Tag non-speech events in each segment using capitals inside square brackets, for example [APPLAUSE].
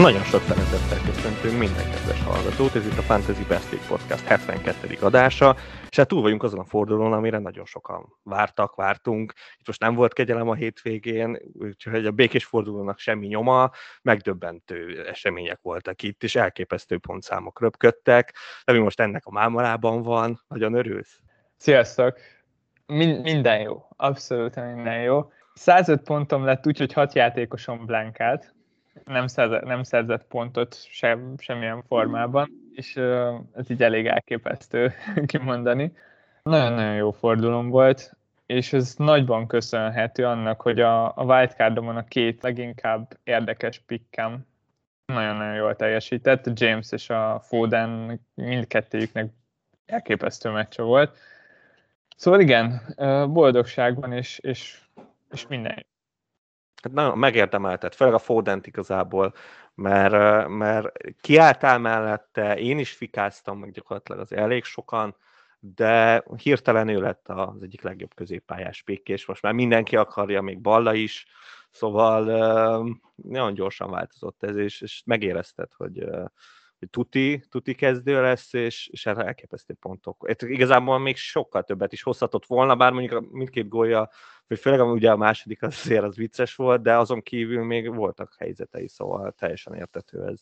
Nagyon sok szeretettel köszöntünk minden kedves hallgatót, ez itt a Fantasy Best League Podcast 72. adása, és hát túl vagyunk azon a fordulón, amire nagyon sokan vártak, vártunk. Itt most nem volt kegyelem a hétvégén, úgyhogy a békés fordulónak semmi nyoma, megdöbbentő események voltak itt, és elképesztő pontszámok röpködtek, de mi most ennek a mámorában van, nagyon örülsz? Sziasztok! Min- minden jó, abszolút minden jó. 105 pontom lett úgy, hogy 6 játékosom blankált, nem szerzett, nem szerzett pontot sem, semmilyen formában, és ez így elég elképesztő [LAUGHS] kimondani. Nagyon-nagyon jó fordulom volt, és ez nagyban köszönhető annak, hogy a, a wildcardomon a két leginkább érdekes pikkem nagyon-nagyon jól teljesített. James és a Foden mindkettőjüknek elképesztő meccse volt. Szóval igen, boldogságban és, és, és minden hát nagyon megérdemeltet, főleg a Fodent igazából, mert, mert kiálltál mellette, én is fikáztam meg gyakorlatilag az elég sokan, de hirtelen ő lett az egyik legjobb középpályás és most már mindenki akarja, még Balla is, szóval nagyon gyorsan változott ez, és, és megérezted, hogy tuti, tuti kezdő lesz, és, és erre elképesztő pontok. Itt igazából még sokkal többet is hozhatott volna, bár mondjuk mindkét gólja, vagy főleg ugye a második azért az vicces volt, de azon kívül még voltak helyzetei, szóval teljesen értető ez.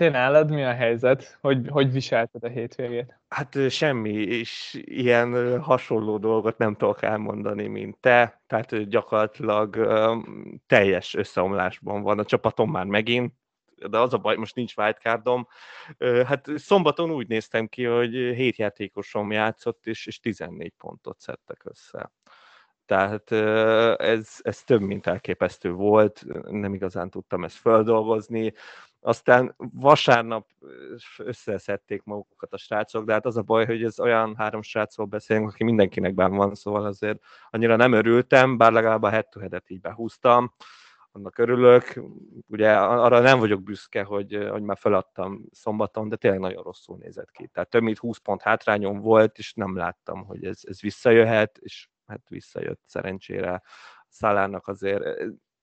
én nálad mi a helyzet? Hogy, hogy viselted a hétvégét? Hát semmi, és ilyen hasonló dolgot nem tudok elmondani, mint te. Tehát gyakorlatilag teljes összeomlásban van a csapatom már megint de az a baj, most nincs wildcardom. Hát szombaton úgy néztem ki, hogy hét játékosom játszott, és, és 14 pontot szedtek össze. Tehát ez, ez több, mint elképesztő volt, nem igazán tudtam ezt feldolgozni. Aztán vasárnap összeszedték magukat a srácok, de hát az a baj, hogy ez olyan három srácról beszélünk, aki mindenkinek benn van, szóval azért annyira nem örültem, bár legalább a head to így behúztam annak örülök. Ugye arra nem vagyok büszke, hogy, hogy már feladtam szombaton, de tényleg nagyon rosszul nézett ki. Tehát több mint 20 pont hátrányom volt, és nem láttam, hogy ez, ez visszajöhet, és hát visszajött szerencsére. Szalának azért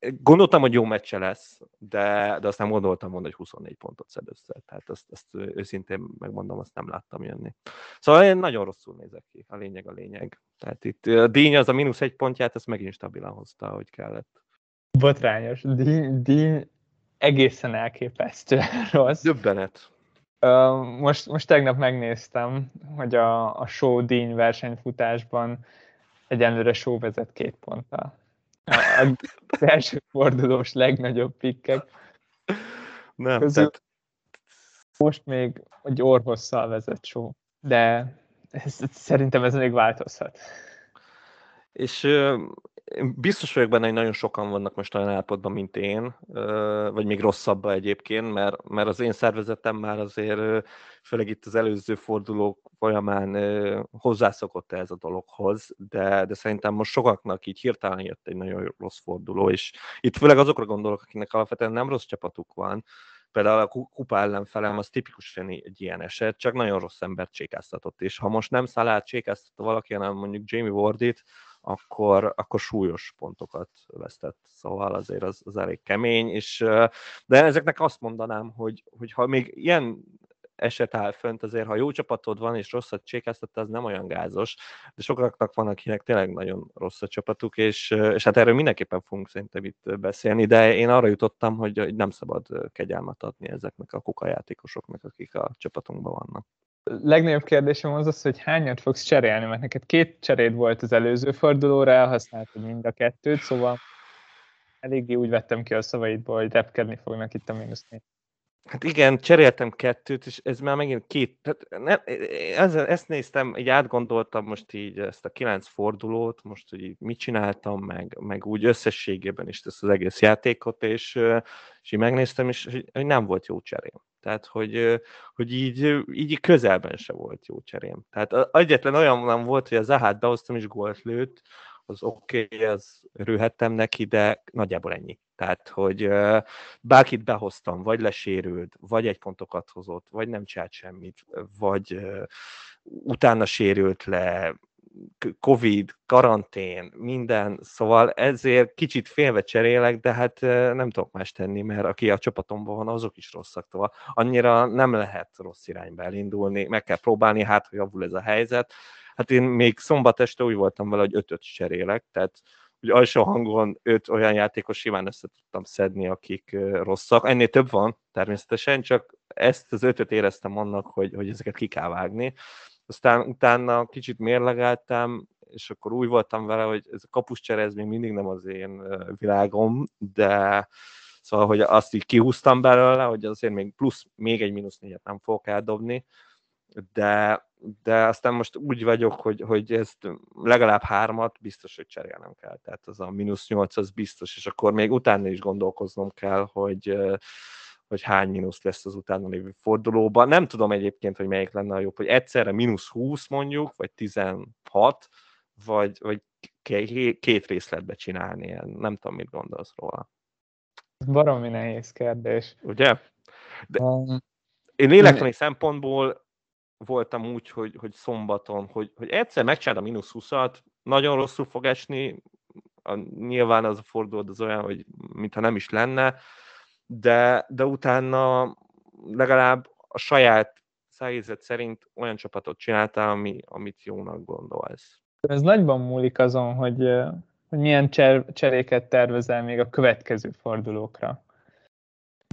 gondoltam, hogy jó meccse lesz, de, de azt nem gondoltam volna, hogy 24 pontot szed össze. Tehát azt, azt őszintén megmondom, azt nem láttam jönni. Szóval én nagyon rosszul nézek ki, a lényeg a lényeg. Tehát itt a díny az a mínusz egy pontját, ezt megint stabilan hozta, hogy kellett. Botrányos. Dean, Dean egészen elképesztő [LAUGHS] rossz. Döbbenet. most, most tegnap megnéztem, hogy a, a show Dean versenyfutásban egyenlőre show vezet két ponttal. A, az [LAUGHS] első fordulós legnagyobb pikkek. Nem, közül tehát... most még egy orvosszal vezet show, de ez, szerintem ez még változhat. És biztos vagyok benne, hogy nagyon sokan vannak most olyan állapotban, mint én, vagy még rosszabbban egyébként, mert, mert az én szervezetem már azért, főleg itt az előző fordulók folyamán hozzászokott ez a dologhoz, de, de szerintem most sokaknak így hirtelen jött egy nagyon rossz forduló, és itt főleg azokra gondolok, akiknek alapvetően nem rossz csapatuk van, például a kupa ellenfelem az tipikusan egy ilyen eset, csak nagyon rossz embert csékáztatott, és ha most nem Szalát csékáztatta valaki, hanem mondjuk Jamie Wardit, akkor, akkor súlyos pontokat vesztett. Szóval azért az, az elég kemény, és, de ezeknek azt mondanám, hogy, hogy ha még ilyen eset áll fönt, azért ha jó csapatod van, és rosszat csékáztatta, az nem olyan gázos, de sokaknak van, akinek tényleg nagyon rossz a csapatuk, és, és hát erről mindenképpen fogunk szerintem itt beszélni, de én arra jutottam, hogy, nem szabad kegyelmet adni ezeknek a kukajátékosoknak, akik a csapatunkban vannak. Legnagyobb kérdésem az az, hogy hányat fogsz cserélni, mert neked két cseréd volt az előző fordulóra, elhasználtad mind a kettőt, szóval eléggé úgy vettem ki a szavaidból, hogy repkedni fognak itt a mínusz Hát igen, cseréltem kettőt, és ez már megint két, tehát ne, ez, ezt néztem, így átgondoltam most így ezt a kilenc fordulót, most hogy így mit csináltam, meg, meg úgy összességében is ezt az egész játékot, és, és így megnéztem, és hogy nem volt jó cserém. Tehát, hogy, hogy így, így közelben se volt jó cserém. Tehát egyetlen olyan nem volt, hogy az Zahát behoztam és gólt lőtt, az oké, okay, az örülhettem neki, de nagyjából ennyi. Tehát, hogy bárkit behoztam, vagy lesérült, vagy egy pontokat hozott, vagy nem csinált semmit, vagy utána sérült le, Covid, karantén, minden, szóval ezért kicsit félve cserélek, de hát nem tudok más tenni, mert aki a csapatomban van, azok is rosszak, szóval annyira nem lehet rossz irányba elindulni, meg kell próbálni, hát, hogy javul ez a helyzet. Hát én még szombat este úgy voltam vele, hogy ötöt cserélek, tehát hogy alsó hangon öt olyan játékos simán össze tudtam szedni, akik rosszak. Ennél több van természetesen, csak ezt az ötöt éreztem annak, hogy, hogy ezeket ki kell vágni. Aztán utána kicsit mérlegeltem, és akkor úgy voltam vele, hogy ez a kapuscsere, ez még mindig nem az én világom, de szóval, hogy azt így kihúztam belőle, hogy azért még plusz, még egy mínusz négyet nem fogok eldobni, de, de aztán most úgy vagyok, hogy, hogy ezt legalább hármat biztos, hogy cserélnem kell. Tehát az a mínusz nyolc az biztos, és akkor még utána is gondolkoznom kell, hogy, hogy hány mínusz lesz az utána lévő fordulóban. Nem tudom egyébként, hogy melyik lenne a jobb, hogy egyszerre mínusz 20 mondjuk, vagy 16, vagy, vagy két részletbe csinálni. Nem tudom, mit gondolsz róla. Baromi nehéz kérdés. Ugye? De um, én lélektani szempontból voltam úgy, hogy, hogy szombaton, hogy, hogy egyszer megcsináld a mínusz 20-at, nagyon rosszul fog esni, a, nyilván az a forduló az olyan, hogy mintha nem is lenne, de, de utána legalább a saját szájézet szerint olyan csapatot csináltál, ami, amit jónak gondolsz. Ez nagyban múlik azon, hogy, hogy milyen cser, cseréket tervezel még a következő fordulókra.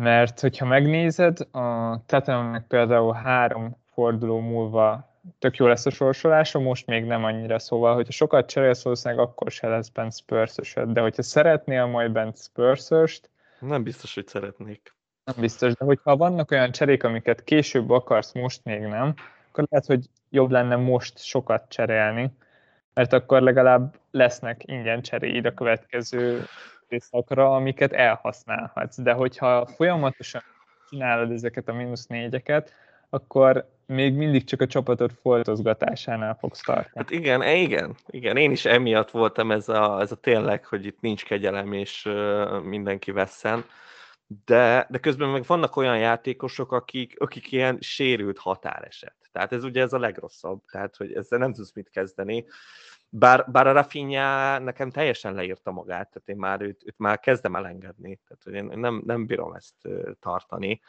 Mert hogyha megnézed, a Tottenhamnek például három forduló múlva tök jó lesz a sorsolása, most még nem annyira, szóval, hogyha sokat cserélsz, valószínűleg akkor se lesz bent spurs de hogyha szeretnél majd bent spurs Nem biztos, hogy szeretnék. Nem biztos, de hogyha vannak olyan cserék, amiket később akarsz, most még nem, akkor lehet, hogy jobb lenne most sokat cserélni, mert akkor legalább lesznek ingyen cseréid a következő részakra, amiket elhasználhatsz. De hogyha folyamatosan csinálod ezeket a mínusz négyeket, akkor még mindig csak a csapatot foltozgatásánál fogsz tartani. Hát igen, e, igen, igen, én is emiatt voltam ez a, ez a tényleg, hogy itt nincs kegyelem, és mindenki vesszen, de, de közben meg vannak olyan játékosok, akik, akik ilyen sérült határeset. Tehát ez ugye ez a legrosszabb, tehát hogy ezzel nem tudsz mit kezdeni. Bár, bár a Rafinha nekem teljesen leírta magát, tehát én már őt, őt már kezdem elengedni, tehát hogy én nem, nem bírom ezt tartani.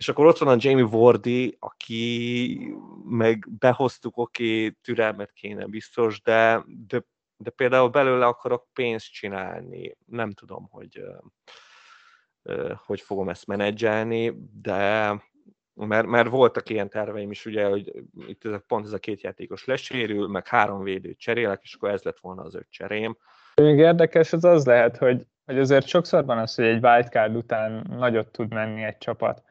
És akkor ott van a Jamie Wardy, aki meg behoztuk, oké, okay, türelmet kéne biztos, de, de, de például belőle akarok pénzt csinálni. Nem tudom, hogy hogy fogom ezt menedzselni, de mert, mert voltak ilyen terveim is, ugye, hogy itt ez a, pont ez a két játékos lesérül, meg három védőt cserélek, és akkor ez lett volna az öt cserém. Még érdekes az az lehet, hogy, hogy azért sokszor van az, hogy egy wildcard után nagyot tud menni egy csapat.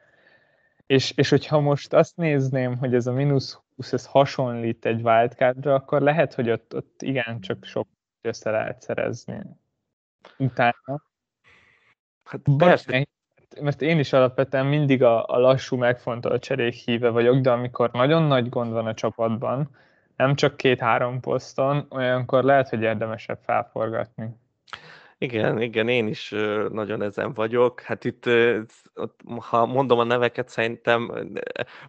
És, és hogyha most azt nézném, hogy ez a mínusz 20, ez hasonlít egy wildcardra, akkor lehet, hogy ott, ott igen, csak sok össze lehet szerezni utána. Hát persze. Mert én is alapvetően mindig a, a lassú, megfontolt cserék híve vagyok, de amikor nagyon nagy gond van a csapatban, nem csak két-három poszton, olyankor lehet, hogy érdemesebb felforgatni. Igen, igen, én is nagyon ezen vagyok. Hát itt, ha mondom a neveket, szerintem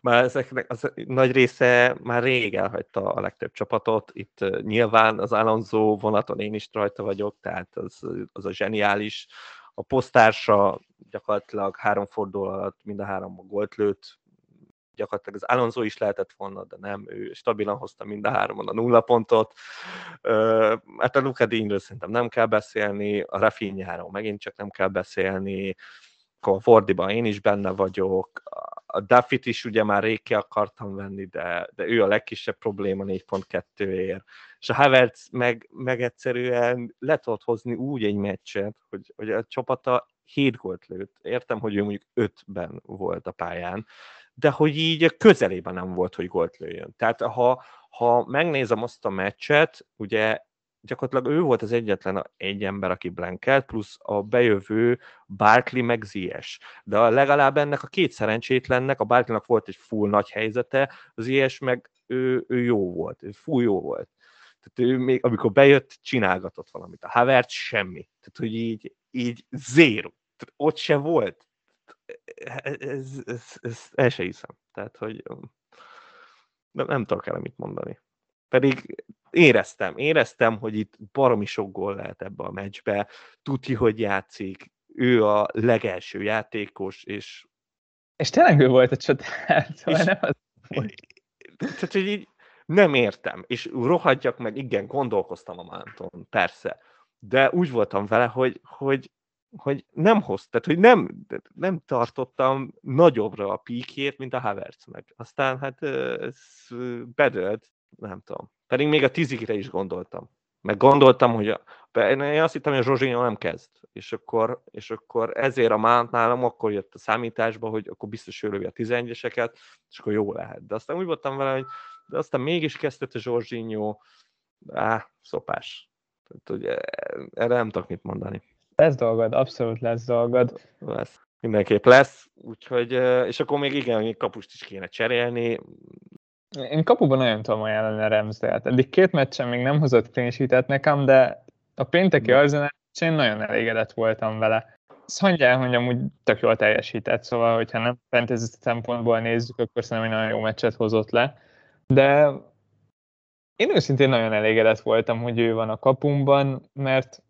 már ezeknek az nagy része már rég elhagyta a legtöbb csapatot. Itt nyilván az Alonso vonaton én is rajta vagyok, tehát az, az a zseniális. A posztársa gyakorlatilag három forduló alatt mind a három gólt lőtt, gyakorlatilag az Alonso is lehetett volna, de nem, ő stabilan hozta mind a háromon a nulla pontot. Hát a Luka Dínről szerintem nem kell beszélni, a Rafinháról megint csak nem kell beszélni, akkor Fordiban én is benne vagyok, a Duffit is ugye már rég ki akartam venni, de, de ő a legkisebb probléma 4.2-ért, és a Havertz meg, meg egyszerűen le tudott hozni úgy egy meccset, hogy, hogy a csapata 7 gólt lőtt. Értem, hogy ő mondjuk 5-ben volt a pályán, de hogy így közelében nem volt, hogy gólt lőjön. Tehát ha, ha megnézem azt a meccset, ugye gyakorlatilag ő volt az egyetlen egy ember, aki blankelt, plusz a bejövő Barkley meg Zies. De legalább ennek a két szerencsétlennek, a Barkleynak volt egy full nagy helyzete, az Zies meg ő, ő jó volt, ő full jó volt. Tehát ő még, amikor bejött, csinálgatott valamit. A Havertz semmi. Tehát, hogy így, így zéro. Tehát ott se volt ez, ez, ez el se hiszem. Tehát, hogy nem, nem tudok el mit mondani. Pedig éreztem, éreztem, hogy itt baromi sok gól lehet ebbe a meccsbe, tudja, hogy játszik, ő a legelső játékos, és... És tényleg ő volt a csatár, [LAUGHS] szóval nem az volt. Tehát, hogy így nem értem, és rohadjak meg, igen, gondolkoztam a Mánton, persze, de úgy voltam vele, hogy, hogy, hogy nem hoz, tehát hogy nem, nem tartottam nagyobbra a píkjét, mint a Havertz meg. Aztán hát ez bedölt, nem tudom. Pedig még a tízikre is gondoltam. Meg gondoltam, hogy a, én azt hittem, hogy a Zsozsinyó nem kezd. És akkor, és akkor ezért a Mount nálam akkor jött a számításba, hogy akkor biztos ő a 11-eseket, és akkor jó lehet. De aztán úgy voltam vele, hogy de aztán mégis kezdett a Zsorzsinyó, á, szopás. Tehát, ugye, erre nem tudok mit mondani. Lesz dolgod, abszolút lesz dolgod. Lesz. Mindenképp lesz, úgyhogy, és akkor még igen, még kapust is kéne cserélni. Én kapuban nagyon tudom ajánlani a Remsdale-t. Eddig két meccsen még nem hozott clean nekem, de a pénteki Arsenal én nagyon elégedett voltam vele. Azt mondják, hogy amúgy tök jól teljesített, szóval hogyha nem fantasy szempontból nézzük, akkor szerintem egy nagyon jó meccset hozott le. De én őszintén nagyon elégedett voltam, hogy ő van a kapumban, mert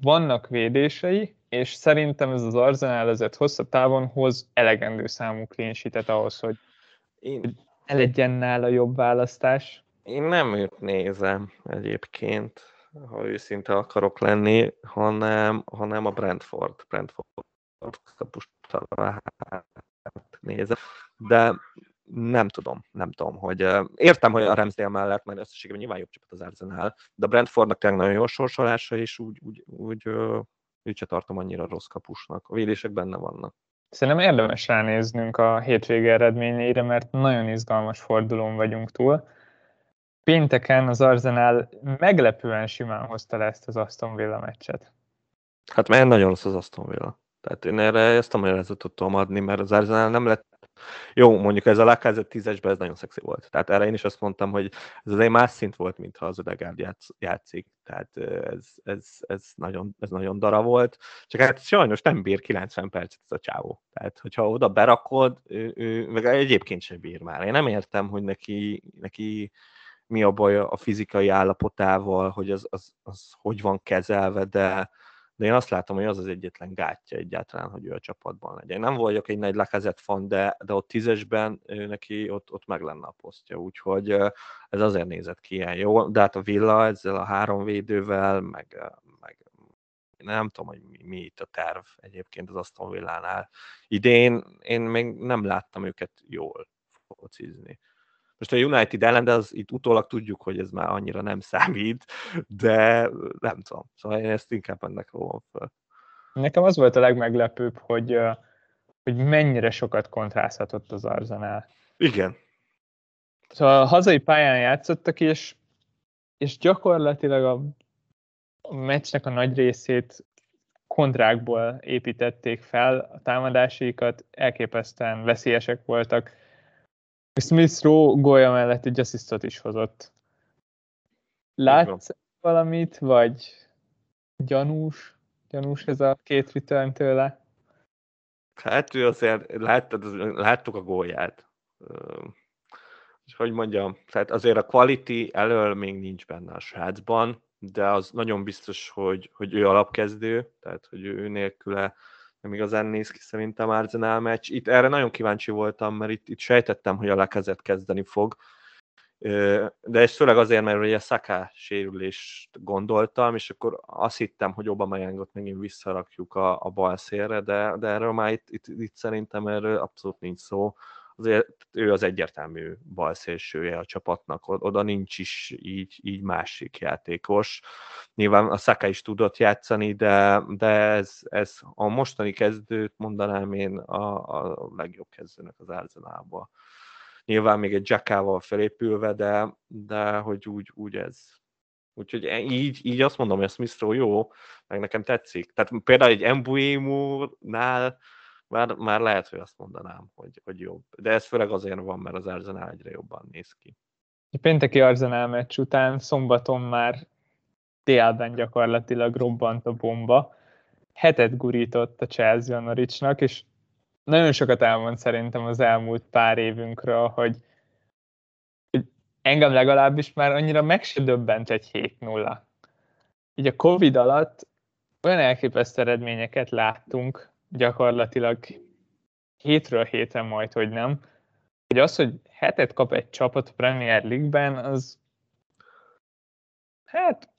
vannak védései, és szerintem ez az Arsenal ezért hosszabb távon hoz elegendő számú clean ahhoz, hogy én... legyen nála jobb választás. Én nem őt nézem egyébként, ha őszinte akarok lenni, hanem, hanem a Brentford, Brentford kapust nézem. De nem tudom, nem tudom, hogy értem, hogy a Ramsdale mellett, mert összességében nyilván jobb csapat az Arsenal, de a Brentfordnak tényleg nagyon jó sorsolása, és úgy, úgy, úgy úgy se tartom annyira rossz kapusnak. A védések benne vannak. Szerintem érdemes ránéznünk a hétvége eredményeire, mert nagyon izgalmas fordulón vagyunk túl. Pénteken az Arsenal meglepően simán hozta le ezt az Aston Villa meccset. Hát mert nagyon rossz az Aston Villa. Tehát én erre ezt a magyarázatot tudom adni, mert az Arsenal nem lett jó, mondjuk ez a Lacazette tízesben ez nagyon szexi volt. Tehát erre én is azt mondtam, hogy ez azért más szint volt, mintha az Ödegárd játsz, játszik. Tehát ez, ez, ez, nagyon, ez nagyon dara volt. Csak hát sajnos nem bír 90 percet ez a csávó. Tehát, hogyha oda berakod, ő, ő, meg egyébként sem bír már. Én nem értem, hogy neki, neki mi a baj a fizikai állapotával, hogy az, az, az hogy van kezelve, de, de én azt látom, hogy az az egyetlen gátja egyáltalán, hogy ő a csapatban legyen. Nem vagyok egy nagy Lacazette fan, de, de ott tízesben neki ott, ott meg lenne a posztja, úgyhogy ez azért nézett ki ilyen jó, de hát a Villa ezzel a három védővel, meg, meg nem tudom, hogy mi, mi itt a terv egyébként az Aston Villánál. Idén én még nem láttam őket jól focizni. Most a United ellen, de az itt utólag tudjuk, hogy ez már annyira nem számít, de nem tudom. Szóval én ezt inkább ennek rólam fel. Nekem az volt a legmeglepőbb, hogy, hogy mennyire sokat kontrázhatott az Arzenál. Igen. Szóval a hazai pályán játszottak, és, és gyakorlatilag a, a meccsnek a nagy részét kontrákból építették fel, a támadásikat elképesztően veszélyesek voltak Smith Rowe gólya mellett egy asszisztot is hozott. Látsz valamit, vagy gyanús? Gyanús ez a két return tőle? Hát ő azért, láttad, láttuk a gólját. Hogy mondjam, tehát azért a quality elől még nincs benne a srácban, de az nagyon biztos, hogy, hogy ő alapkezdő, tehát hogy ő nélküle nem igazán néz ki szerintem Arsenal meccs. Itt erre nagyon kíváncsi voltam, mert itt, itt sejtettem, hogy a lekezet kezdeni fog, de ez főleg azért, mert ugye Saka sérülést gondoltam, és akkor azt hittem, hogy Aubameyangot megint visszarakjuk a, a bal szélre, de, de erről már itt, itt, itt szerintem erről abszolút nincs szó azért ő az egyértelmű balszélsője a csapatnak, oda nincs is így, így másik játékos. Nyilván a Saka is tudott játszani, de, de ez, ez a mostani kezdőt mondanám én a, a legjobb kezdőnek az Arsenalból. Nyilván még egy Jackával felépülve, de, de hogy úgy, úgy ez, Úgyhogy e, így, így azt mondom, hogy a Smith jó, meg nekem tetszik. Tehát például egy Mbuimu-nál már, már lehet, hogy azt mondanám, hogy, hogy jobb. De ez főleg azért van, mert az Arsenal egyre jobban néz ki. A pénteki Arsenal meccs után szombaton már délben gyakorlatilag robbant a bomba. Hetet gurított a Chelsea a Norwichnak, és nagyon sokat elmond szerintem az elmúlt pár évünkről, hogy engem legalábbis már annyira meg se döbbent egy 7-0. Így a Covid alatt olyan elképesztő eredményeket láttunk gyakorlatilag hétről héten majd, hogy nem, hogy az, hogy hetet kap egy csapat a Premier League-ben, az hát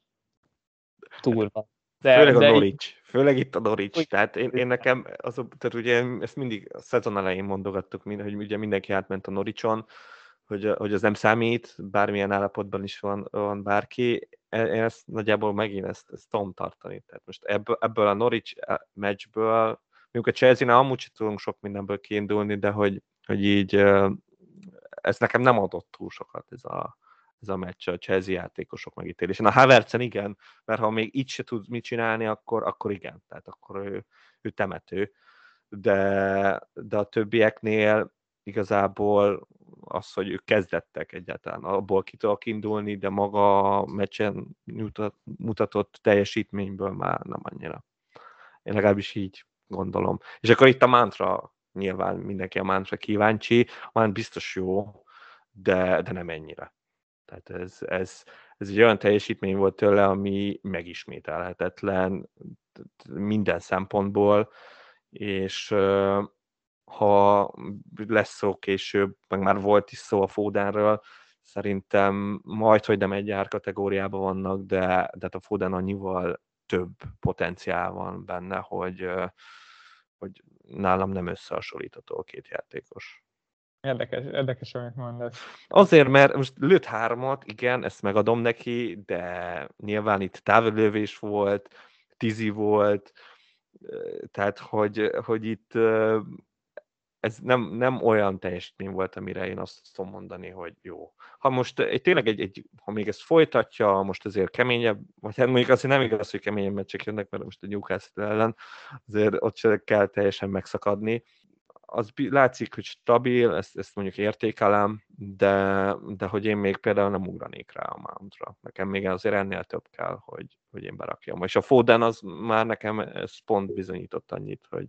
túl van. De, Főleg a de Norwich. Így... Főleg itt a Norwich. Úgy, Tehát én, én nekem, az, tehát ugye ezt mindig a szezon elején mondogattuk, hogy ugye mindenki átment a Norwichon, hogy, hogy az nem számít, bármilyen állapotban is van, van bárki. E, én ezt nagyjából megint ezt, ezt tudom tartani. Tehát most ebből, ebből a Norwich e, meccsből, mondjuk a Chelsea-nál amúgy sem tudunk sok mindenből kiindulni, de hogy, hogy így ez nekem nem adott túl sokat ez a, ez a meccs a Chelsea játékosok megítélésén. A Havertzen igen, mert ha még így se tud mit csinálni, akkor, akkor igen, tehát akkor ő, ő temető. De, de a többieknél igazából az, hogy ők kezdettek egyáltalán, abból ki tudok indulni, de maga a meccsen mutatott teljesítményből már nem annyira. Én legalábbis így gondolom. És akkor itt a mantra, nyilván mindenki a mantra kíváncsi, már biztos jó, de, de nem ennyire. Tehát ez, ez, ez egy olyan teljesítmény volt tőle, ami megismételhetetlen minden szempontból, és ha lesz szó később, meg már volt is szó a Fodenről, szerintem majd, hogy nem egy kategóriában vannak, de, de hát a Foden annyival több potenciál van benne, hogy, hogy nálam nem összehasonlítható a két játékos. Érdekes, érdekes, amit mondasz. Azért, mert most lőtt hármat, igen, ezt megadom neki, de nyilván itt távlövés volt, tizi volt, tehát hogy, hogy itt ez nem, nem olyan teljesítmény volt, amire én azt tudom mondani, hogy jó. Ha most egy, tényleg egy, egy, ha még ezt folytatja, most azért keményebb, vagy hát mondjuk azért nem igaz, hogy keményebb meccsek jönnek, mert most a Newcastle ellen azért ott se kell teljesen megszakadni, az látszik, hogy stabil, ezt, ezt mondjuk értékelem, de, de hogy én még például nem ugranék rá a Mountra. Nekem még azért ennél több kell, hogy, hogy én berakjam. És a Foden az már nekem ez pont bizonyított annyit, hogy,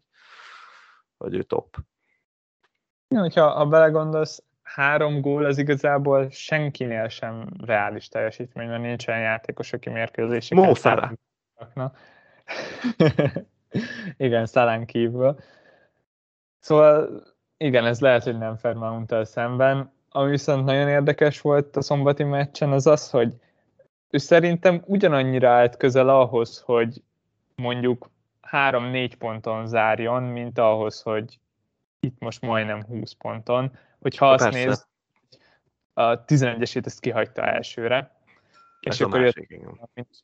hogy ő top. Ja, hogyha ha belegondolsz, három gól az igazából senkinél sem reális teljesítmény, mert nincs olyan játékos, aki mérkőzéseket... Mószára! [LAUGHS] Igen, Szalán kívül. Szóval igen, ez lehet, hogy nem fair mount szemben. Ami viszont nagyon érdekes volt a szombati meccsen, az az, hogy ő szerintem ugyanannyira állt közel ahhoz, hogy mondjuk 3-4 ponton zárjon, mint ahhoz, hogy itt most majdnem 20 ponton. Hogyha azt Persze. néz, a 11-esét ezt kihagyta elsőre, ez és akkor jött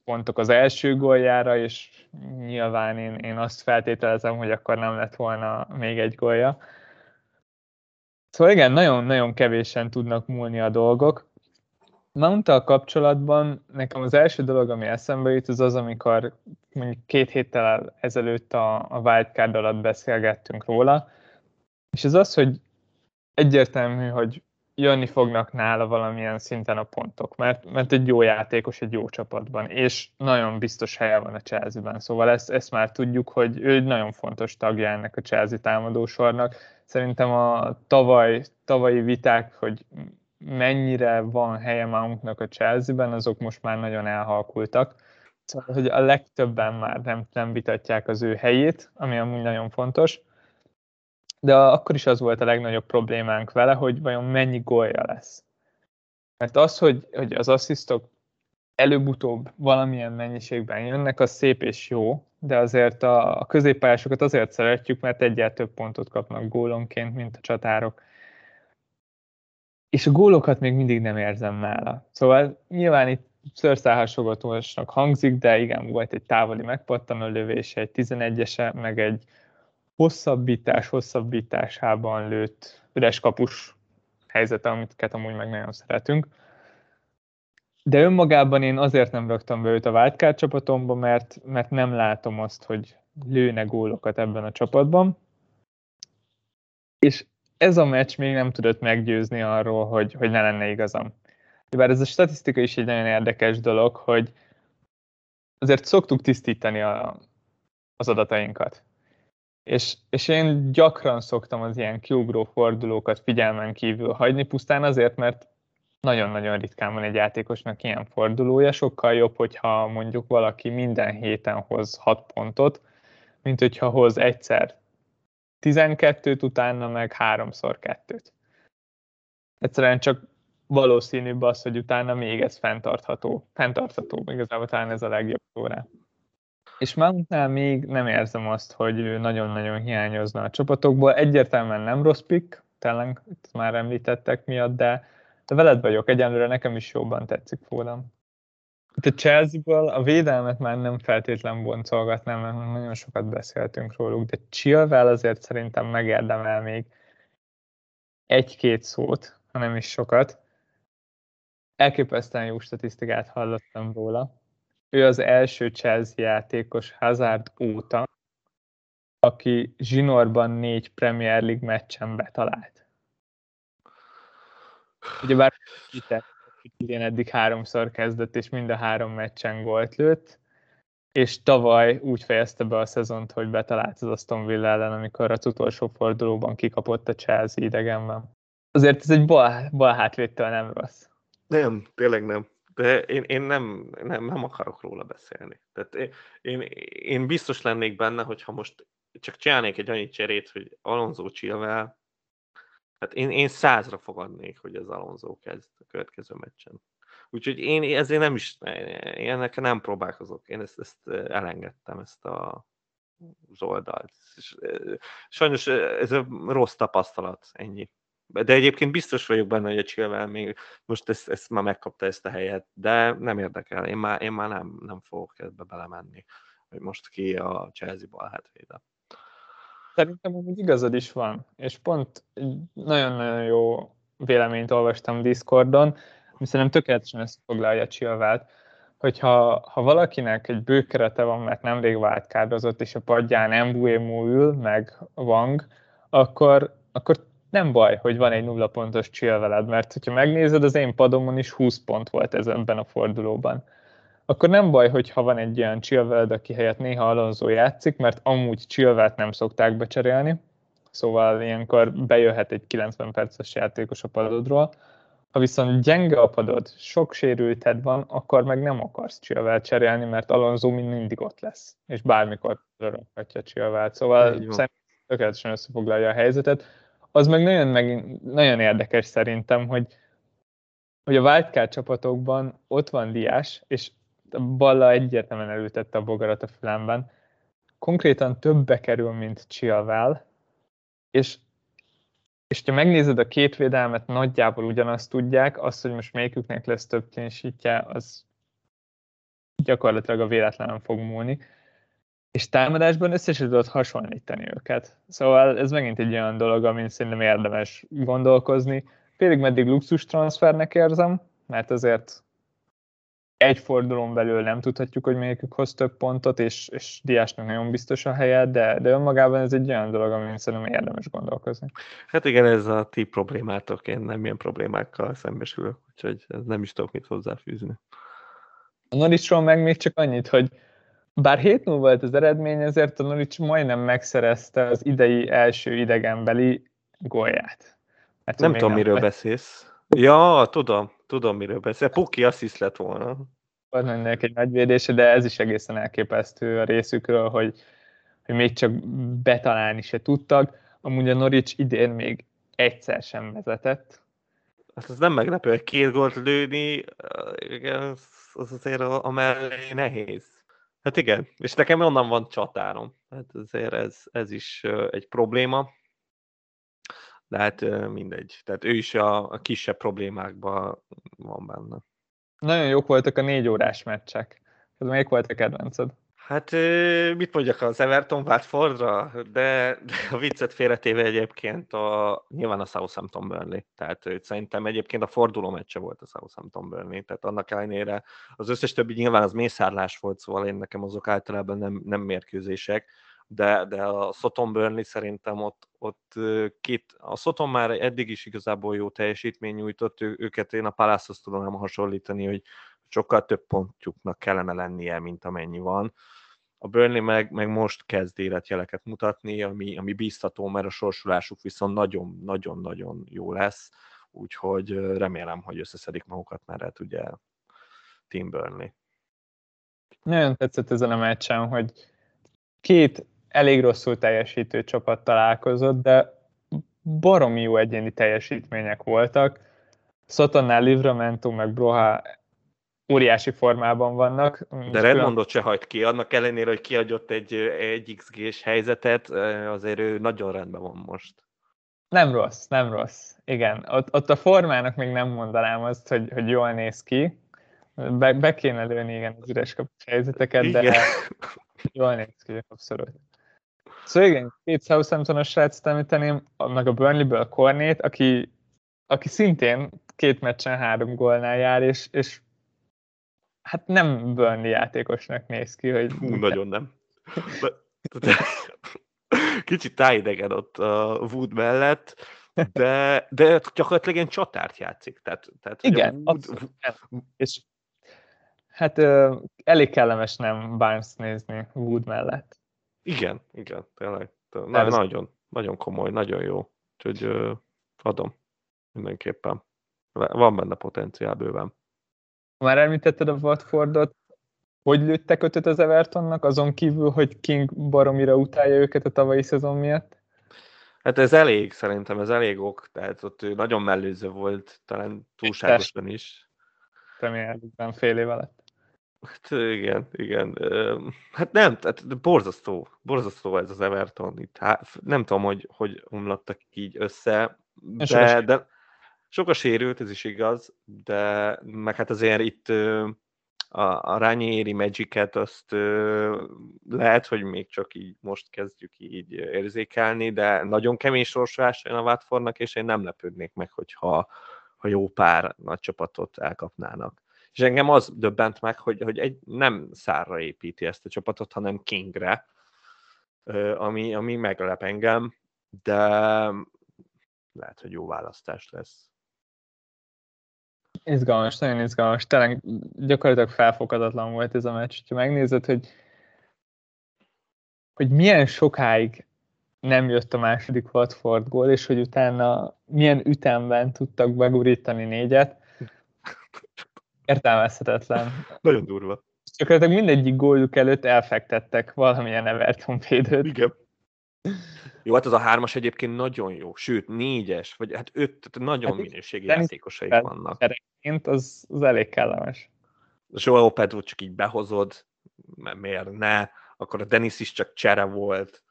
pontok az első góljára, és nyilván én, én azt feltételezem, hogy akkor nem lett volna még egy gólja. Szóval igen, nagyon-nagyon kevésen tudnak múlni a dolgok. mount kapcsolatban nekem az első dolog, ami eszembe jut, az az, amikor mondjuk két héttel ezelőtt a, a wildcard alatt beszélgettünk róla, és ez az, hogy egyértelmű, hogy jönni fognak nála valamilyen szinten a pontok, mert, mert egy jó játékos egy jó csapatban, és nagyon biztos helye van a Chelsea-ben, szóval ezt, ezt már tudjuk, hogy ő egy nagyon fontos tagja ennek a Chelsea támadósornak. Szerintem a tavaly, tavalyi viták, hogy mennyire van helye Mountnak a Chelsea-ben, azok most már nagyon elhalkultak. Szóval, hogy a legtöbben már nem, nem vitatják az ő helyét, ami amúgy nagyon fontos de akkor is az volt a legnagyobb problémánk vele, hogy vajon mennyi gólja lesz. Mert az, hogy, hogy az asszisztok előbb-utóbb valamilyen mennyiségben jönnek, az szép és jó, de azért a, a középpályásokat azért szeretjük, mert egyel több pontot kapnak gólonként, mint a csatárok. És a gólokat még mindig nem érzem nála. Szóval nyilván itt szőrszálhasogatósnak hangzik, de igen, volt egy távoli megpattanó lövése, egy 11-ese, meg egy hosszabbítás hosszabbításában lőtt üres kapus helyzete, amit amúgy meg nagyon szeretünk. De önmagában én azért nem raktam be őt a Wildcard csapatomba, mert, mert nem látom azt, hogy lőne gólokat ebben a csapatban. És ez a meccs még nem tudott meggyőzni arról, hogy, hogy ne lenne igazam. Bár ez a statisztika is egy nagyon érdekes dolog, hogy azért szoktuk tisztítani a, az adatainkat. És, és én gyakran szoktam az ilyen kiugró fordulókat figyelmen kívül hagyni, pusztán azért, mert nagyon-nagyon ritkán van egy játékosnak ilyen fordulója, sokkal jobb, hogyha mondjuk valaki minden héten hoz 6 pontot, mint hogyha hoz egyszer 12-t, utána meg háromszor kettőt. Egyszerűen csak valószínűbb az, hogy utána még ez fenntartható. Fenntartható, igazából talán ez a legjobb órá. És Mountnál még nem érzem azt, hogy ő nagyon-nagyon hiányozna a csapatokból. Egyértelműen nem rossz pick, tényleg már említettek miatt, de, de veled vagyok, egyenlőre nekem is jobban tetszik Fódam. Itt a Chelsea-ből a védelmet már nem feltétlen boncolgatnám, mert nagyon sokat beszéltünk róluk, de Chilwell azért szerintem megérdemel még egy-két szót, ha nem is sokat. Elképesztően jó statisztikát hallottam róla. Ő az első Chelsea játékos Hazard óta, aki zsinórban négy Premier League meccsen betalált. Ugyebár idén eddig háromszor kezdett, és mind a három meccsen gólt lőtt, és tavaly úgy fejezte be a szezont, hogy betalált az Aston Villa ellen, amikor az utolsó fordulóban kikapott a Chelsea idegenben. Azért ez egy bal, bal hátvédtől nem rossz. Nem, tényleg nem. De én, én nem, nem, nem akarok róla beszélni. Tehát én, én, én biztos lennék benne, hogyha most csak csinálnék egy annyi cserét, hogy Alonso Chilwell, hát én, én százra fogadnék, hogy az Alonso kezd a következő meccsen. Úgyhogy én ezért nem is, én nem próbálkozok. Én ezt, ezt elengedtem, ezt a, az oldalt. Sajnos ez a rossz tapasztalat, ennyi. De egyébként biztos vagyok benne, hogy a Chilwell még most ezt, ezt már megkapta ezt a helyet, de nem érdekel. Én már, én már nem, nem fogok ebbe belemenni, hogy most ki a Chelsea bal hátvéde. Szerintem úgy igazad is van, és pont nagyon-nagyon jó véleményt olvastam Discordon, ami szerintem tökéletesen összefoglalja Chilwell-t, hogyha ha valakinek egy bőkerete van, mert nemrég váltkárdozott, és a padján Mbuemo ül, meg Wang, akkor, akkor nem baj, hogy van egy nulla pontos chill veled, mert hogyha megnézed, az én padomon is 20 pont volt ez ebben a fordulóban. Akkor nem baj, hogyha van egy olyan veled, aki helyett néha Alonso játszik, mert amúgy chillvelt nem szokták becserélni, szóval ilyenkor bejöhet egy 90 perces játékos a padodról. Ha viszont gyenge a padod, sok sérülted van, akkor meg nem akarsz Chilwell cserélni, mert Alonso mindig ott lesz, és bármikor rakhatja Chilwell. Szóval szerintem tökéletesen összefoglalja a helyzetet az meg nagyon, meg, nagyon érdekes szerintem, hogy, hogy a wildcard csapatokban ott van Diás, és Balla egyértelműen elültette a bogarat a fülemben, konkrétan többbe kerül, mint Chilwell, és, és ha megnézed a két védelmet, nagyjából ugyanazt tudják, azt, hogy most melyiküknek lesz több ténysítje, az gyakorlatilag a véletlen fog múlni és támadásban össze sem tudod hasonlítani őket. Szóval ez megint egy olyan dolog, amin szerintem érdemes gondolkozni. Félig meddig luxus transfernek érzem, mert azért egy fordulón belül nem tudhatjuk, hogy melyikük hoz több pontot, és, és Diásnak nagyon biztos a helye, de, de önmagában ez egy olyan dolog, amin szerintem érdemes gondolkozni. Hát igen, ez a ti problémátok, én nem ilyen problémákkal szembesülök, úgyhogy ez nem is tudok mit hozzáfűzni. A Norrisról meg még csak annyit, hogy bár 7 0 volt az eredmény, ezért a Norwich majdnem megszerezte az idei első idegenbeli gólját. Hát nem tudom, nem miről beszélsz. Ja, tudom, tudom, miről beszél. Puki assziszt lett volna. Volt mennek egy nagy védése, de ez is egészen elképesztő a részükről, hogy, hogy még csak betalálni se tudtak. Amúgy a Norwich idén még egyszer sem vezetett. Hát ez nem meglepő, hogy két gólt lőni, az azért a, a mellé nehéz. Hát igen, és nekem onnan van csatárom. Hát azért ez, ez is egy probléma. De hát mindegy. Tehát ő is a, a kisebb problémákban van benne. Nagyon jók voltak a négy órás meccsek. Ez melyik volt a kedvenced? Hát mit mondjak az Everton Watfordra, de, de a viccet félretéve egyébként a, nyilván a Southampton Burnley. Tehát szerintem egyébként a forduló meccse volt a Southampton Burnley, tehát annak ellenére az összes többi nyilván az mészárlás volt, szóval én nekem azok általában nem, nem mérkőzések, de, de a Soton Burnley szerintem ott, ott két, a Soton már eddig is igazából jó teljesítmény nyújtott, ő, őket én a Palace-hoz tudom hasonlítani, hogy sokkal több pontjuknak kellene lennie, mint amennyi van. A Burnley meg, meg most kezd életjeleket mutatni, ami, ami bíztató, mert a sorsulásuk viszont nagyon-nagyon-nagyon jó lesz. úgyhogy remélem, hogy összeszedik magukat, mert el tudja Team Burnley. Nagyon tetszett ezen a meccsen, hogy két elég rosszul teljesítő csapat találkozott, de baromi jó egyéni teljesítmények voltak. Sotonnál Livramento meg Broha óriási formában vannak. De Redmondot se hagyd ki, annak ellenére, hogy kiadott egy, egy XG-s helyzetet, azért ő nagyon rendben van most. Nem rossz, nem rossz. Igen, ott, ott a formának még nem mondanám azt, hogy, hogy jól néz ki. Be, be kéne lőni igen az üres kapus helyzeteket, igen. de jól néz ki, abszolút. Szóval igen, két Southampton-os srácot említeném, meg a Burnley-ből Cornét, aki, aki szintén két meccsen három gólnál jár, és, és hát nem Burnley játékosnak néz ki, hogy... Hú, nagyon nem. Kicsit tájidegen ott a Wood mellett, de, de gyakorlatilag ilyen csatárt játszik. Tehát, tehát, Igen, Wood, és hát elég kellemes nem Barnes nézni Wood mellett. Igen, igen, tényleg. Na, nagyon, nagyon komoly, nagyon jó. Úgyhogy adom mindenképpen. Van benne potenciál bőven. Már említetted a Watfordot, hogy lőttek ötöt az Evertonnak, azon kívül, hogy King baromira utálja őket a tavalyi szezon miatt? Hát ez elég, szerintem ez elég ok, tehát ott ő nagyon mellőző volt, talán túlságosan is. Remélhetően fél év alatt. Hát igen, igen. Hát nem, tehát borzasztó, borzasztó ez az Everton. Itt, hát nem tudom, hogy, hogy omlottak így össze, de, de sok a sérült, ez is igaz, de meg hát azért itt a, a Rányéri Magic-et azt lehet, hogy még csak így most kezdjük így érzékelni, de nagyon kemény sorsvás jön a Watfordnak, és én nem lepődnék meg, hogyha ha jó pár nagy csapatot elkapnának. És engem az döbbent meg, hogy, hogy egy, nem szárra építi ezt a csapatot, hanem Kingre, ami, ami meglep engem, de lehet, hogy jó választás lesz. Izgalmas, nagyon izgalmas. Tényleg gyakorlatilag felfoghatatlan volt ez a meccs. Ha megnézed, hogy, hogy milyen sokáig nem jött a második Watford gól, és hogy utána milyen ütemben tudtak begurítani négyet, értelmezhetetlen. Nagyon durva. Gyakorlatilag mindegyik góljuk előtt elfektettek valamilyen Everton védőt. Igen. Jó, hát az a hármas egyébként nagyon jó, sőt, négyes, vagy hát öt, tehát nagyon hát minőségi játékosaik vannak. Ereként az, az elég kellemes. Joao Pedro csak így behozod, mert miért ne, akkor a Denis is csak csere volt,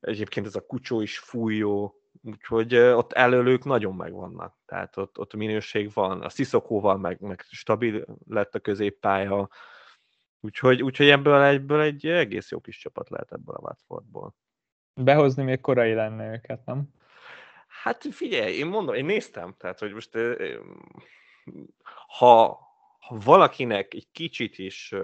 egyébként ez a kucsó is fújó, úgyhogy ott előlők nagyon megvannak, tehát ott, ott minőség van, a Sziszokóval meg, meg stabil lett a középpálya, úgyhogy, úgyhogy ebből, egyből egy egész jó kis csapat lehet ebből a Watfordból. Behozni még korai lenne őket, nem? Hát figyelj, én mondom, én néztem, tehát hogy most ha, ha valakinek egy kicsit is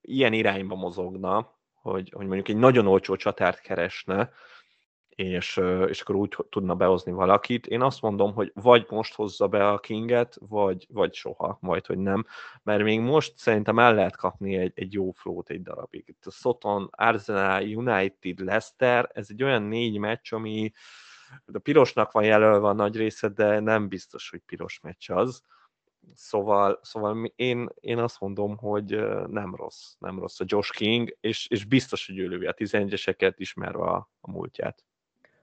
ilyen irányba mozogna, hogy, hogy mondjuk egy nagyon olcsó csatárt keresne, és, és akkor úgy tudna behozni valakit. Én azt mondom, hogy vagy most hozza be a Kinget, vagy, vagy soha, majd, hogy nem, mert még most szerintem el lehet kapni egy, egy jó flót egy darabig. Itt a Soton, Arsenal, United, Leicester, ez egy olyan négy meccs, ami a pirosnak van jelölve a nagy része, de nem biztos, hogy piros meccs az. Szóval, szóval én, én azt mondom, hogy nem rossz, nem rossz a Josh King, és, és biztos, hogy ő a 11-eseket, ismerve a, a múltját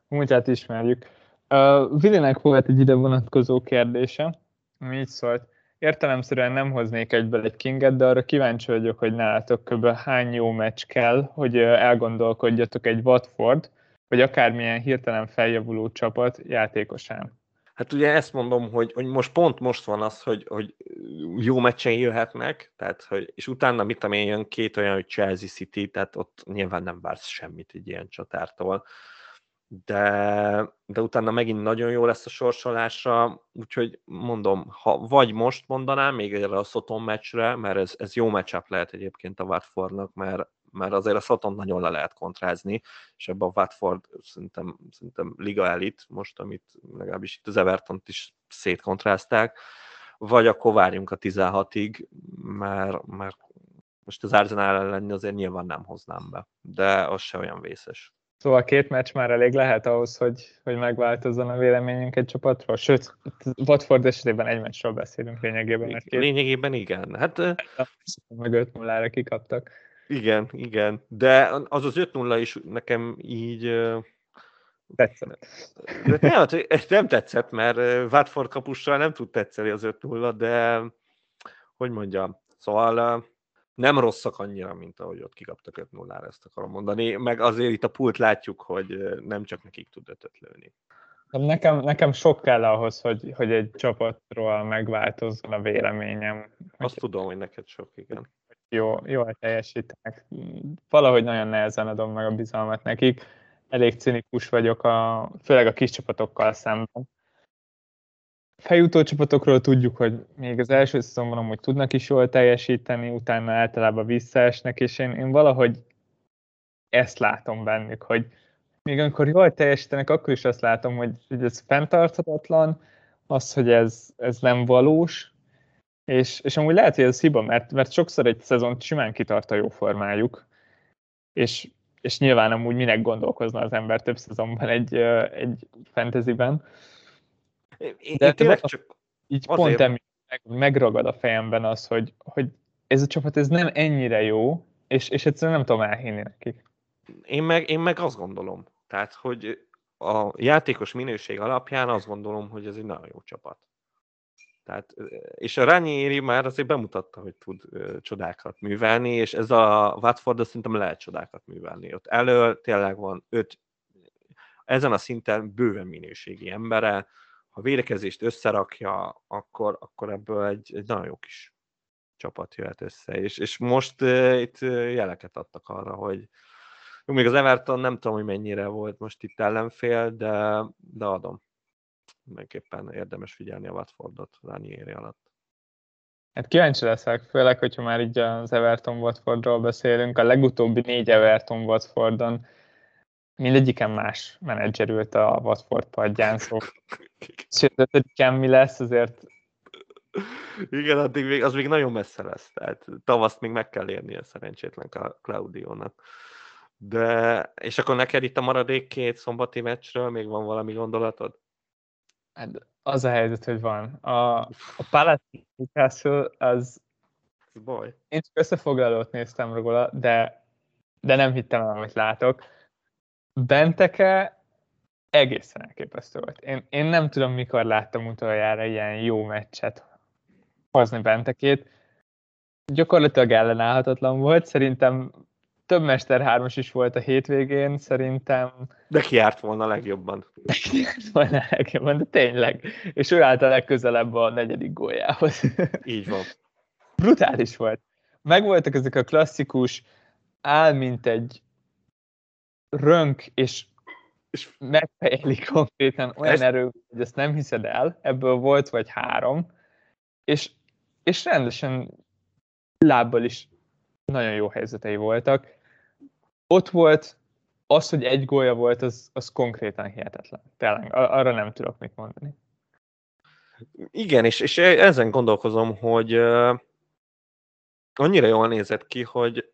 múltját ismerjük. Uh, Vilinek volt egy ide vonatkozó kérdése, ami így szólt. Értelemszerűen nem hoznék egyből egy Kinget, de arra kíváncsi vagyok, hogy nálatok kb. hány jó meccs kell, hogy elgondolkodjatok egy Watford, vagy akármilyen hirtelen feljavuló csapat játékosán. Hát ugye ezt mondom, hogy, hogy most pont most van az, hogy, hogy jó meccsen jöhetnek, tehát, hogy, és utána mit tudom én, jön két olyan, hogy Chelsea City, tehát ott nyilván nem vársz semmit egy ilyen csatártól de, de utána megint nagyon jó lesz a sorsolása, úgyhogy mondom, ha vagy most mondanám, még erre a Soton meccsre, mert ez, ez jó matchup lehet egyébként a Watfordnak, mert, mert azért a Soton nagyon le lehet kontrázni, és ebben a Watford szerintem, szerintem liga elit most, amit legalábbis itt az everton is szétkontrázták, vagy akkor várjunk a 16-ig, mert, mert most az Arsenal ellen azért nyilván nem hoznám be, de az se olyan vészes. Szóval két meccs már elég lehet ahhoz, hogy, hogy megváltozzon a véleményünk egy csapatról. Sőt, Watford esetében egy meccsről beszélünk lényegében. Mert két... Lényegében igen. Hát, meg 5 0 kikaptak. Igen, igen. De az az 5-0 is nekem így... Tetszett. Nem, hát, nem tetszett, mert Watford kapussal nem tud tetszeni az 5-0, de hogy mondjam, szóval nem rosszak annyira, mint ahogy ott kikaptak 5 0 ezt akarom mondani, meg azért itt a pult látjuk, hogy nem csak nekik tud ötöt lőni. Nekem, nekem sok kell ahhoz, hogy, hogy egy csapatról megváltozzon a véleményem. Azt hogy, tudom, hogy neked sok, igen. Jó, jól teljesítenek. Valahogy nagyon nehezen adom meg a bizalmat nekik. Elég cinikus vagyok, a, főleg a kis csapatokkal szemben fejutó csapatokról tudjuk, hogy még az első szezonban amúgy tudnak is jól teljesíteni, utána általában visszaesnek, és én, én valahogy ezt látom bennük, hogy még amikor jól teljesítenek, akkor is azt látom, hogy, hogy ez fenntarthatatlan, az, hogy ez, ez nem valós, és, és amúgy lehet, hogy ez hiba, mert, mert sokszor egy szezon simán kitart a jó formájuk, és, és nyilván amúgy minek gondolkozna az ember több szezonban egy, egy fantasyben, én, de, tényleg csak így azért... pont meg, megragad a fejemben az, hogy, hogy ez a csapat ez nem ennyire jó, és, és egyszerűen nem tudom elhinni nekik. Én meg, én meg azt gondolom, tehát, hogy a játékos minőség alapján azt gondolom, hogy ez egy nagyon jó csapat. Tehát, és a Ranieri már azért bemutatta, hogy tud ö, csodákat művelni, és ez a Watford szerintem lehet csodákat művelni. Ott elől tényleg van öt, ezen a szinten bőven minőségi embere, ha védekezést összerakja, akkor, akkor ebből egy, egy nagyon jó kis csapat jöhet össze. És, és most uh, itt jeleket adtak arra, hogy jó, még az Everton nem tudom, hogy mennyire volt most itt ellenfél, de, de adom. Mindenképpen érdemes figyelni a Watfordot Ranieri alatt. Hát kíváncsi leszek, főleg, hogyha már így az Everton Watfordról beszélünk. A legutóbbi négy Everton Watfordon mindegyiken más menedzser ült a Watford padján, [LAUGHS] szóval sőt, ötödiken mi lesz, azért igen, addig még, az még nagyon messze lesz. Tehát tavaszt még meg kell érni a szerencsétlen Claudiónak. De, és akkor neked itt a maradék két szombati meccsről még van valami gondolatod? Hát az a helyzet, hogy van. A, a Palace Newcastle az... Ez baj. Én csak összefoglalót néztem róla, de, de nem hittem el, amit látok. Benteke egészen elképesztő volt. Én, én nem tudom, mikor láttam utoljára ilyen jó meccset hozni Bentekét. Gyakorlatilag ellenállhatatlan volt. Szerintem több Mester 3 is volt a hétvégén, szerintem. De ki járt volna legjobban. De ki járt volna legjobban, de tényleg. És ő állt a legközelebb a negyedik góljához. [LAUGHS] Így van. Brutális volt. Megvoltak ezek a klasszikus, áll mint egy rönk, és, és megfejeli konkrétan olyan ez... erő, hogy ezt nem hiszed el, ebből volt vagy három, és, és rendesen lábbal is nagyon jó helyzetei voltak. Ott volt, az, hogy egy gólya volt, az, az konkrétan hihetetlen. Tényleg, arra nem tudok mit mondani. Igen, és, és ezen gondolkozom, hogy uh, annyira jól nézett ki, hogy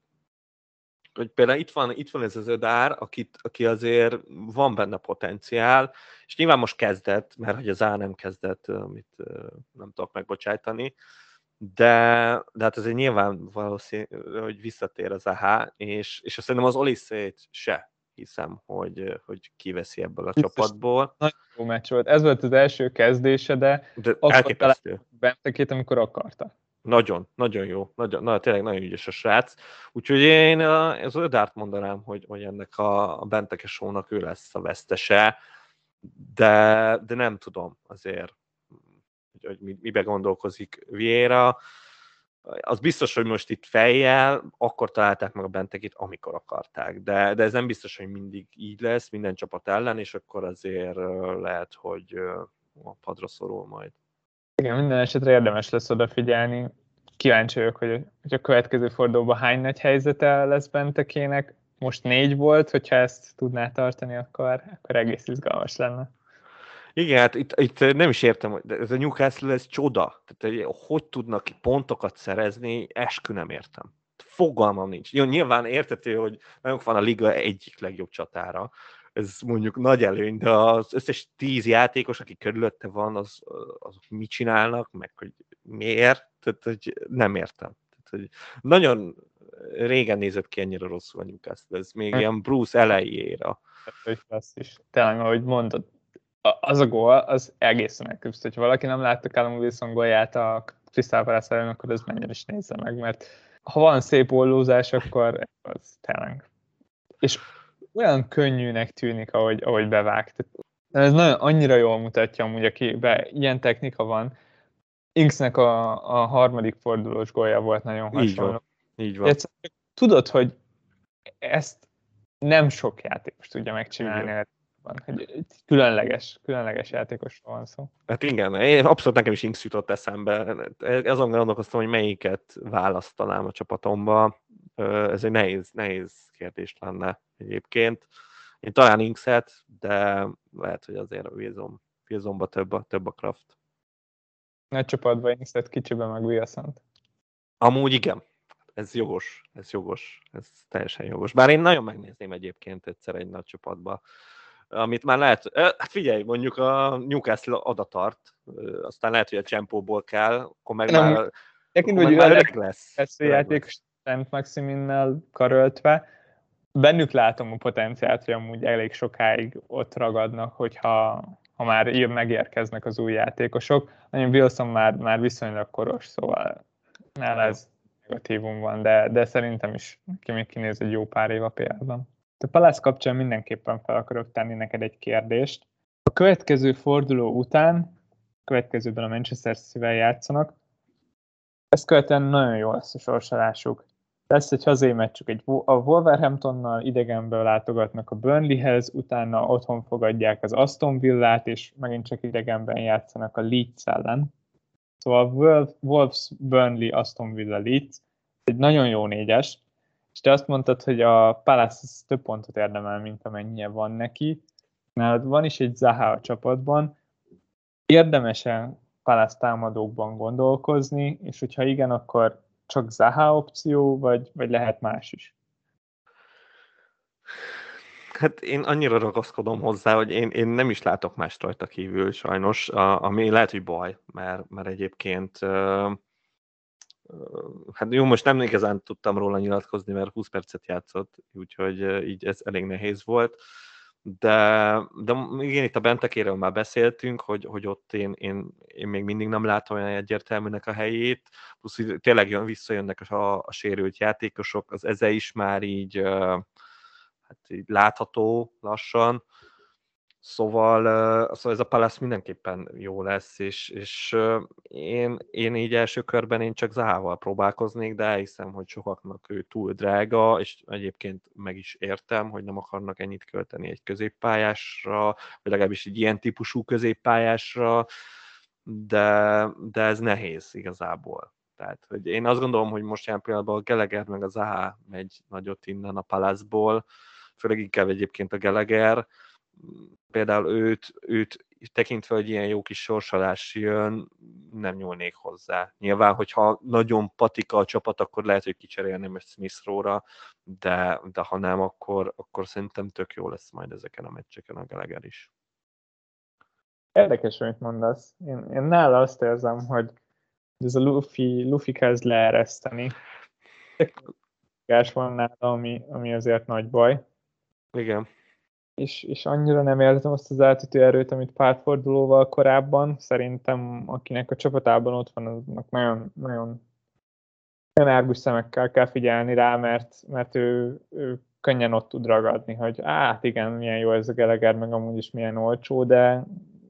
hogy például itt van, itt van ez az ödár, akit, aki azért van benne potenciál, és nyilván most kezdett, mert hogy az A nem kezdett, amit nem tudok megbocsájtani, de, de hát azért nyilván valószínű, hogy visszatér az AH, és, és azt szerintem az Oliszét se hiszem, hogy, hogy kiveszi ebből a Biztos csapatból. Nagyon jó meccs volt. Ez volt az első kezdése, de, de elképesztő. Bentekét, amikor akarta. Nagyon, nagyon jó. Nagyon, na, tényleg nagyon ügyes a srác. Úgyhogy én az Ödárt mondanám, hogy, hogy ennek a, a Benteke show ő lesz a vesztese, de, de nem tudom azért, hogy, hogy mibe gondolkozik Vieira. Az biztos, hogy most itt fejjel, akkor találták meg a Bentekit, amikor akarták. De, de ez nem biztos, hogy mindig így lesz, minden csapat ellen, és akkor azért lehet, hogy a padra szorul majd. Igen, minden esetre érdemes lesz odafigyelni. Kíváncsi vagyok, hogy, hogy a következő fordulóban hány nagy helyzete lesz Bentekének. Most négy volt, hogyha ezt tudná tartani, akkor, akkor egész izgalmas lenne. Igen, hát itt, itt nem is értem, hogy ez a Newcastle ez csoda. Tehát hogy tudnak pontokat szerezni, eskü nem értem. fogalmam nincs. Jó, nyilván értető, hogy nagyon van a liga egyik legjobb csatára, ez mondjuk nagy előny, de az összes tíz játékos, aki körülötte van, az, azok mit csinálnak, meg hogy miért, tehát hogy nem értem. Tehát, hogy nagyon régen nézett ki ennyire rosszul a Newcastle, ez még ilyen Bruce elejére. Lesz is. Tényleg, ahogy mondod, az a gól, az egészen elképesztő. Ha valaki nem látta Callum Wilson gólját a Crystal Palace ellen, akkor ez mennyire is nézze meg, mert ha van szép ollózás, akkor az tényleg. És olyan könnyűnek tűnik, ahogy, ahogy bevágt. Ez nagyon, annyira jól mutatja amúgy, akiben ilyen technika van. Inksnek a, a harmadik fordulós gólya volt nagyon hasonló. Így van. Így van. tudod, hogy ezt nem sok játékos tudja megcsinálni. Igen. Hogy különleges, különleges játékosról van szó. Hát igen, én abszolút nekem is Inks jutott eszembe. Azon gondolkoztam, hogy melyiket választanám a csapatomba. Ez egy nehéz, nehéz kérdés lenne egyébként. Én talán Inkset, de lehet, hogy azért a Wilson, Wilsonba több a, több a Kraft. Nagy csapatban Inkset, kicsiben meg Wilson. Amúgy igen, ez jogos, ez jogos, ez teljesen jogos. Bár én nagyon megnézném egyébként egyszer egy nagy csapatba, amit már lehet, hát figyelj, mondjuk a Newcastle adatart, aztán lehet, hogy a csempóból kell, akkor meg nem, már, akkor meg már öreg lesz. Ezt a játékos Szent Maximinnel karöltve, bennük látom a potenciált, hogy amúgy elég sokáig ott ragadnak, hogyha ha már megérkeznek az új játékosok. Nagyon Wilson már, már viszonylag koros, szóval nála ez negatívum van, de, de szerintem is ki még kinéz egy jó pár év a például. A Palace kapcsán mindenképpen fel akarok tenni neked egy kérdést. A következő forduló után, a következőben a Manchester City-vel játszanak, ezt követően nagyon jó lesz a sorsolásuk. Lesz egy hazai meccsük, egy, a Wolverhamptonnal idegenből látogatnak a Burnleyhez, utána otthon fogadják az Aston Villát, és megint csak idegenben játszanak a Leeds ellen. Szóval Wolves, Burnley, Aston Villa, Leeds, egy nagyon jó négyes, és te azt mondtad, hogy a Palace több pontot érdemel, mint amennyie van neki. Nálad van is egy Zaha a csapatban. Érdemese Palace támadókban gondolkozni, és hogyha igen, akkor csak Zaha opció, vagy, vagy lehet más is? Hát én annyira ragaszkodom hozzá, hogy én, én nem is látok más rajta kívül sajnos, a, ami lehet, hogy baj, mert, mert egyébként uh, hát jó, most nem igazán tudtam róla nyilatkozni, mert 20 percet játszott, úgyhogy így ez elég nehéz volt. De, de igen, itt a bentekéről már beszéltünk, hogy, hogy ott én, én, én még mindig nem látom olyan egyértelműnek a helyét, plusz tényleg jön, visszajönnek a, a sérült játékosok, az eze is már így, hát így látható lassan, Szóval, szóval ez a Palace mindenképpen jó lesz, és, és én, én így első körben én csak Zahával próbálkoznék, de elhiszem, hogy sokaknak ő túl drága, és egyébként meg is értem, hogy nem akarnak ennyit költeni egy középpályásra, vagy legalábbis egy ilyen típusú középpályásra, de, de ez nehéz igazából. Tehát, hogy én azt gondolom, hogy most ilyen pillanatban a Geleger meg a Zaha megy nagyot innen a Palace-ból, főleg inkább egyébként a Geleger, például őt, őt tekintve, hogy ilyen jó kis sorsolás jön, nem nyúlnék hozzá. Nyilván, hogyha nagyon patika a csapat, akkor lehet, hogy kicserélném Smith Róra, de, de ha nem, akkor, akkor szerintem tök jó lesz majd ezeken a meccseken a Gallagher is. Érdekes, amit mondasz. Én, én nála azt érzem, hogy ez a Luffy, Luffy kezd leereszteni. Gás van nála, ami, ami azért nagy baj. Igen és, és annyira nem értem azt az átütő erőt, amit pártfordulóval korábban. Szerintem akinek a csapatában ott van, aznak nagyon, nagyon, nagyon árgus szemekkel kell figyelni rá, mert, mert ő, ő könnyen ott tud ragadni, hogy hát igen, milyen jó ez a Geleger, meg amúgy is milyen olcsó, de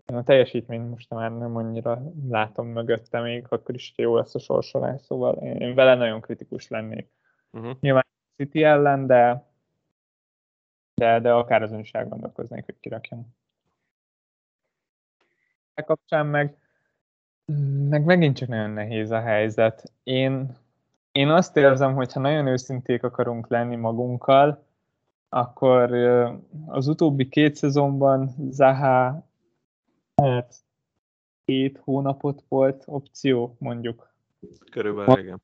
a teljesítményt most már nem annyira látom mögötte még, akkor is, jó lesz a sorsolás, szóval én vele nagyon kritikus lennék. Uh-huh. Nyilván City ellen, de de, de akár azon is elgondolkoznék, hogy kirakjam. A kapcsán meg, meg megint csak nagyon nehéz a helyzet. Én, én azt érzem, hogy ha nagyon őszinték akarunk lenni magunkkal, akkor az utóbbi két szezonban Zaha hát két hónapot volt opció, mondjuk. Körülbelül, igen.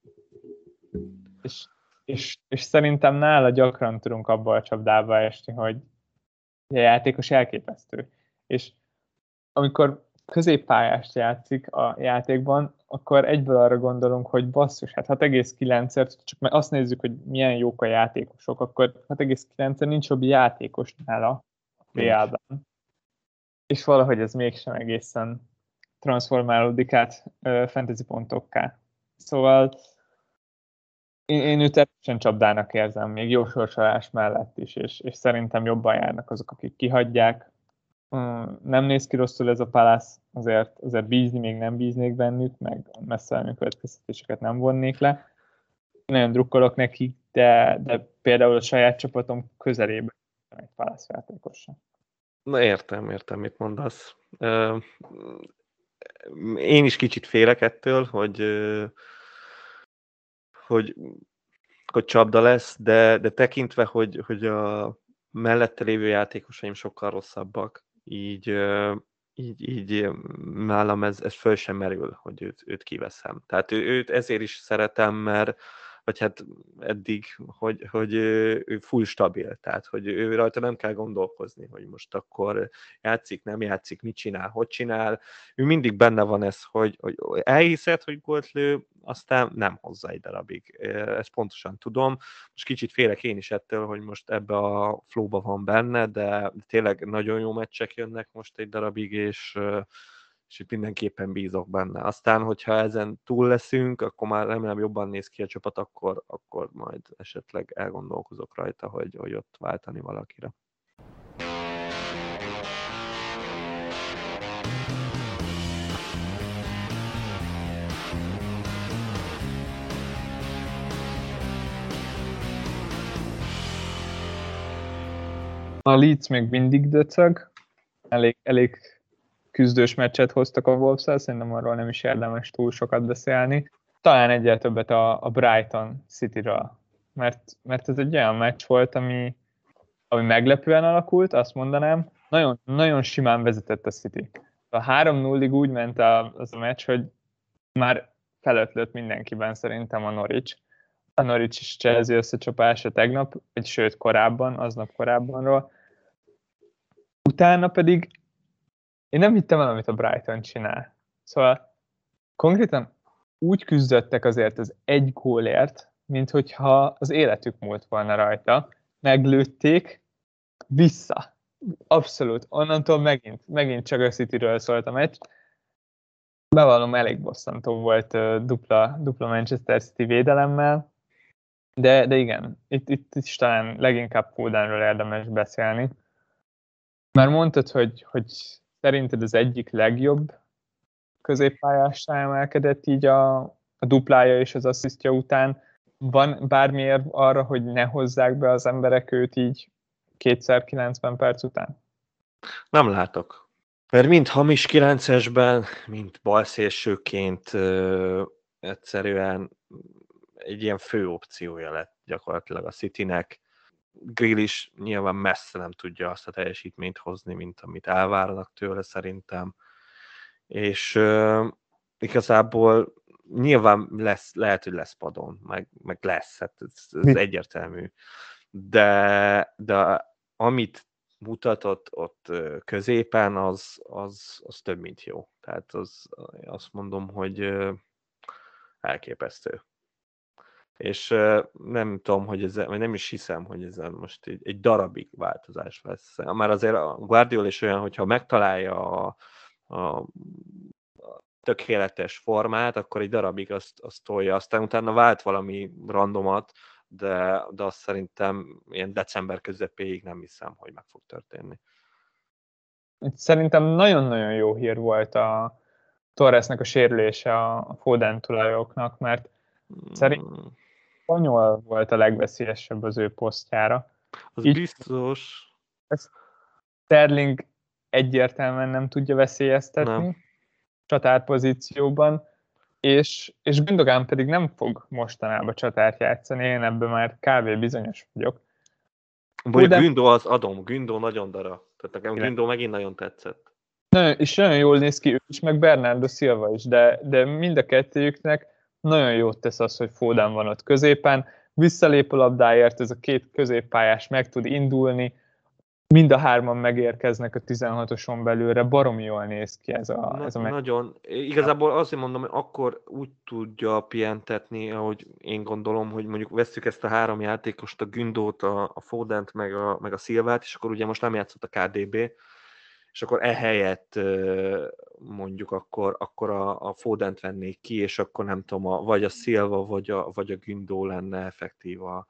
És és, és szerintem nála gyakran tudunk abba a csapdába esni, hogy a játékos elképesztő. És amikor középpályást játszik a játékban, akkor egyből arra gondolunk, hogy basszus, hát 6,9-et, csak mert azt nézzük, hogy milyen jók a játékosok, akkor 6,9-en nincs jobb játékos nála a PA-ban. És valahogy ez mégsem egészen transformálódik át fantasy pontokká. Szóval én, én őt teljesen csapdának érzem, még jó sorsolás mellett is, és, és szerintem jobban járnak azok, akik kihagyják. Nem néz ki rosszul ez a Palace, azért, azért bízni még nem bíznék bennük, meg messze következtetéseket nem vonnék le. Nagyon drukkolok neki, de, de például a saját csapatom közelében egy Palace játékosan. Na értem, értem, mit mondasz. Én is kicsit félek ettől, hogy hogy, hogy csapda lesz, de, de tekintve, hogy, hogy a mellette lévő játékosaim sokkal rosszabbak, így, így, így nálam ez, ez föl sem merül, hogy őt, őt kiveszem. Tehát ő, őt ezért is szeretem, mert vagy hát eddig, hogy, hogy ő full stabil, tehát hogy ő rajta nem kell gondolkozni, hogy most akkor játszik, nem játszik, mit csinál, hogy csinál. Ő mindig benne van ez, hogy, hogy elhiszed, hogy gólt lő, aztán nem hozza egy darabig. Ezt pontosan tudom. Most kicsit félek én is ettől, hogy most ebbe a flóba van benne, de tényleg nagyon jó meccsek jönnek most egy darabig, és és itt mindenképpen bízok benne. Aztán, hogyha ezen túl leszünk, akkor már remélem jobban néz ki a csapat, akkor, akkor majd esetleg elgondolkozok rajta, hogy, hogy ott váltani valakire. A Leeds még mindig döcög, elég, elég küzdős meccset hoztak a wolves szerintem arról nem is érdemes túl sokat beszélni. Talán egyel többet a, a Brighton City-ről, mert, mert ez egy olyan meccs volt, ami, ami meglepően alakult, azt mondanám, nagyon, nagyon simán vezetett a City. A 3-0-ig úgy ment a, az a meccs, hogy már felötlött mindenkiben szerintem a Norwich. A Norwich is Chelsea összecsapása tegnap, vagy sőt korábban, aznap korábbanról. Utána pedig én nem hittem el, amit a Brighton csinál. Szóval konkrétan úgy küzdöttek azért az egy gólért, mint hogyha az életük múlt volna rajta. Meglőtték, vissza. Abszolút. Onnantól megint, megint csak a City-ről szólt a meccs. Bevallom, elég bosszantó volt dupla, dupla Manchester City védelemmel, de, de igen, itt, itt is talán leginkább Fodenről érdemes beszélni. Már mondtad, hogy, hogy szerinted az egyik legjobb középpályásra emelkedett így a, a duplája és az asszisztja után. Van bármiért arra, hogy ne hozzák be az emberek őt így kétszer 90 perc után? Nem látok. Mert mind hamis 9-esben, mind balszélsőként ö, egyszerűen egy ilyen fő opciója lett gyakorlatilag a Citynek. Grill is nyilván messze nem tudja azt a teljesítményt hozni, mint amit elvárnak tőle szerintem. És uh, igazából nyilván lesz, lehet, hogy lesz padon, meg, meg lesz, hát ez, ez egyértelmű. De, de amit mutatott ott középen, az, az, az több, mint jó. Tehát az, azt mondom, hogy elképesztő és nem tudom, hogy ez, vagy nem is hiszem, hogy ez most egy, egy darabig változás lesz. Már azért a Guardiola is olyan, hogyha megtalálja a, a, a tökéletes formát, akkor egy darabig azt, azt tolja, aztán utána vált valami randomat, de, de azt szerintem ilyen december közepéig nem hiszem, hogy meg fog történni. Szerintem nagyon-nagyon jó hír volt a Torresnek a sérülése a Foden tulajoknak, mert szerint hmm spanyol volt a legveszélyesebb az ő posztjára. Az Így, biztos. Sterling egyértelműen nem tudja veszélyeztetni nem. csatárpozícióban, és, és Gündogan pedig nem fog mostanában csatárt játszani, én ebben már kávé bizonyos vagyok. Vagy de... Gündo az adom, Gündo nagyon dara. Tehát nekem Gündo megint nagyon tetszett. Nagyon, és nagyon jól néz ki ő is, meg Bernardo Silva is, de, de mind a kettőjüknek nagyon jót tesz az, hogy Foden van ott középen, visszalép a labdáért, ez a két középpályás meg tud indulni, mind a hárman megérkeznek a 16-oson belőle, baromi jól néz ki ez a, Na, ez a meg... Nagyon. Igazából azért mondom, hogy akkor úgy tudja pihentetni, ahogy én gondolom, hogy mondjuk veszük ezt a három játékost, a Gündót, a, a Fodent, meg a, meg a Szilvát, és akkor ugye most nem játszott a KDB, és akkor ehelyett mondjuk akkor, akkor a, a Fodent vennék ki, és akkor nem tudom, a, vagy a Szilva, vagy a, vagy a Gündó lenne effektív a,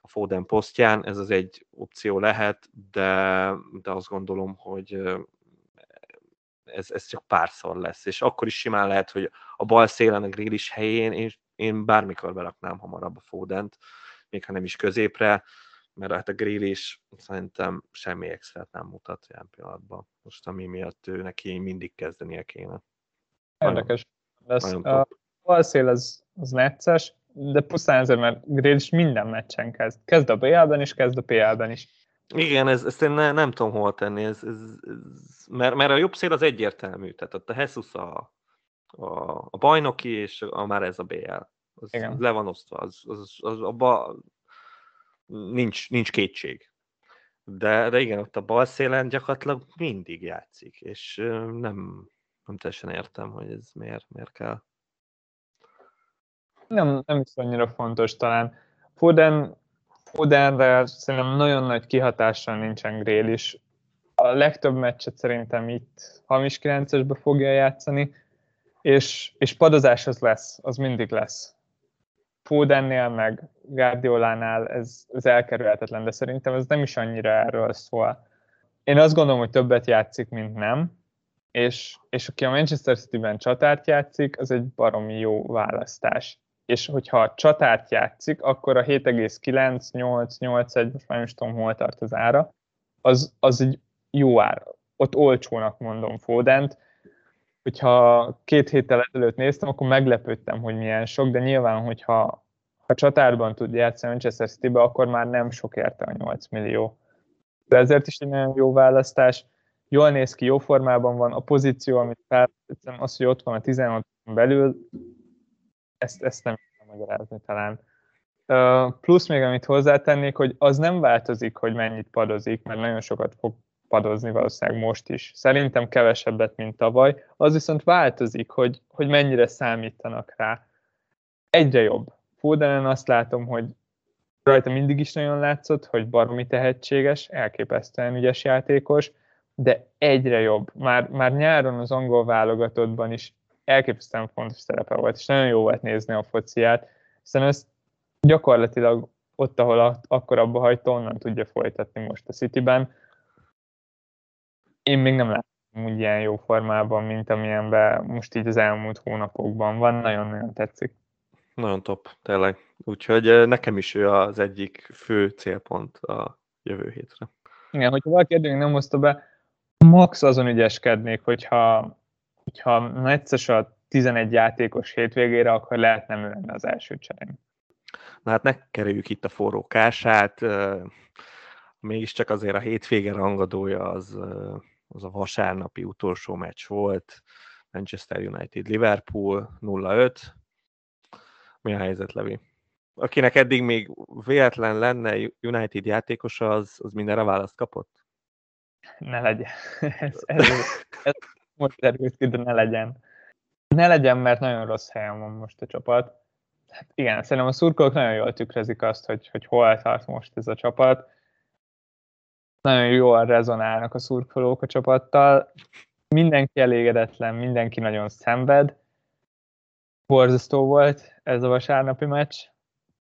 a Foden posztján, ez az egy opció lehet, de, de azt gondolom, hogy ez, ez csak párszor lesz, és akkor is simán lehet, hogy a bal szélen a grill is helyén én, én bármikor beraknám hamarabb a Fodent, még ha nem is középre, mert hát a grill is szerintem semmi extra nem mutat ilyen pillanatban. Most ami miatt ő neki mindig kezdenie kéne. Érdekes lesz. A bal szél az, az necces, de pusztán ezért, mert Grill is minden meccsen kezd. Kezd a BL-ben is, kezd a PL-ben is. Igen, ez, ezt én ne, nem tudom hol tenni, ez, ez, ez, mert, mert a jobb szél az egyértelmű, tehát ott a Jesus a, a, a bajnoki, és a, már ez a BL. Az Igen. le van osztva, az, az, az, az abba nincs, nincs kétség. De, de igen, ott a bal szélen gyakorlatilag mindig játszik, és nem, nem teljesen értem, hogy ez miért, miért kell nem, nem is annyira fontos talán. Foden, Fodenre szerintem nagyon nagy kihatással nincsen Grél is. A legtöbb meccset szerintem itt hamis 9-esbe fogja játszani, és, és padozás az lesz, az mindig lesz. Fodennél, meg Guardiolánál ez, ez elkerülhetetlen, de szerintem ez nem is annyira erről szól. Én azt gondolom, hogy többet játszik, mint nem, és, és aki a Manchester City-ben csatárt játszik, az egy baromi jó választás és hogyha csatárt játszik, akkor a 7,9, 8, 8, 1, most már nem is tudom, hol tart az ára, az, az egy jó ár. Ott olcsónak mondom Fodent. Hogyha két héttel ezelőtt néztem, akkor meglepődtem, hogy milyen sok, de nyilván, hogyha ha csatárban tud játszani Manchester city akkor már nem sok érte a 8 millió. De ezért is egy nagyon jó választás. Jól néz ki, jó formában van. A pozíció, amit feltettem, az, hogy ott van a 16 belül, ezt, ezt nem tudom magyarázni talán. Plusz még amit hozzátennék, hogy az nem változik, hogy mennyit padozik, mert nagyon sokat fog padozni valószínűleg most is. Szerintem kevesebbet, mint tavaly. Az viszont változik, hogy, hogy mennyire számítanak rá. Egyre jobb. Fodenen azt látom, hogy rajta mindig is nagyon látszott, hogy baromi tehetséges, elképesztően ügyes játékos, de egyre jobb. Már, már nyáron az angol válogatottban is elképesztően fontos szerepe volt, és nagyon jó volt nézni a fociát, hiszen ezt gyakorlatilag ott, ahol akkor abba hagyta, onnan tudja folytatni most a Cityben. Én még nem láttam úgy ilyen jó formában, mint amilyenben most így az elmúlt hónapokban van, nagyon-nagyon tetszik. Nagyon top, tényleg. Úgyhogy nekem is ő az egyik fő célpont a jövő hétre. Igen, hogyha valaki eddig nem hozta be, max azon ügyeskednék, hogyha hogyha necces a 11 játékos hétvégére, akkor lehet nem lenne az első cserén. Na hát ne kerüljük itt a forró kását, mégiscsak azért a hétvége rangadója az, az a vasárnapi utolsó meccs volt, Manchester United Liverpool 0-5. Mi a helyzet, Levi? Akinek eddig még véletlen lenne United játékos, az, az mindenre választ kapott? Ne legyen. [LAUGHS] ez, ez, ez, most derült ki, de ne legyen. Ne legyen, mert nagyon rossz helyen van most a csapat. Hát igen, szerintem a szurkolók nagyon jól tükrözik azt, hogy, hogy hol tart most ez a csapat. Nagyon jól rezonálnak a szurkolók a csapattal. Mindenki elégedetlen, mindenki nagyon szenved. Borzasztó volt ez a vasárnapi meccs.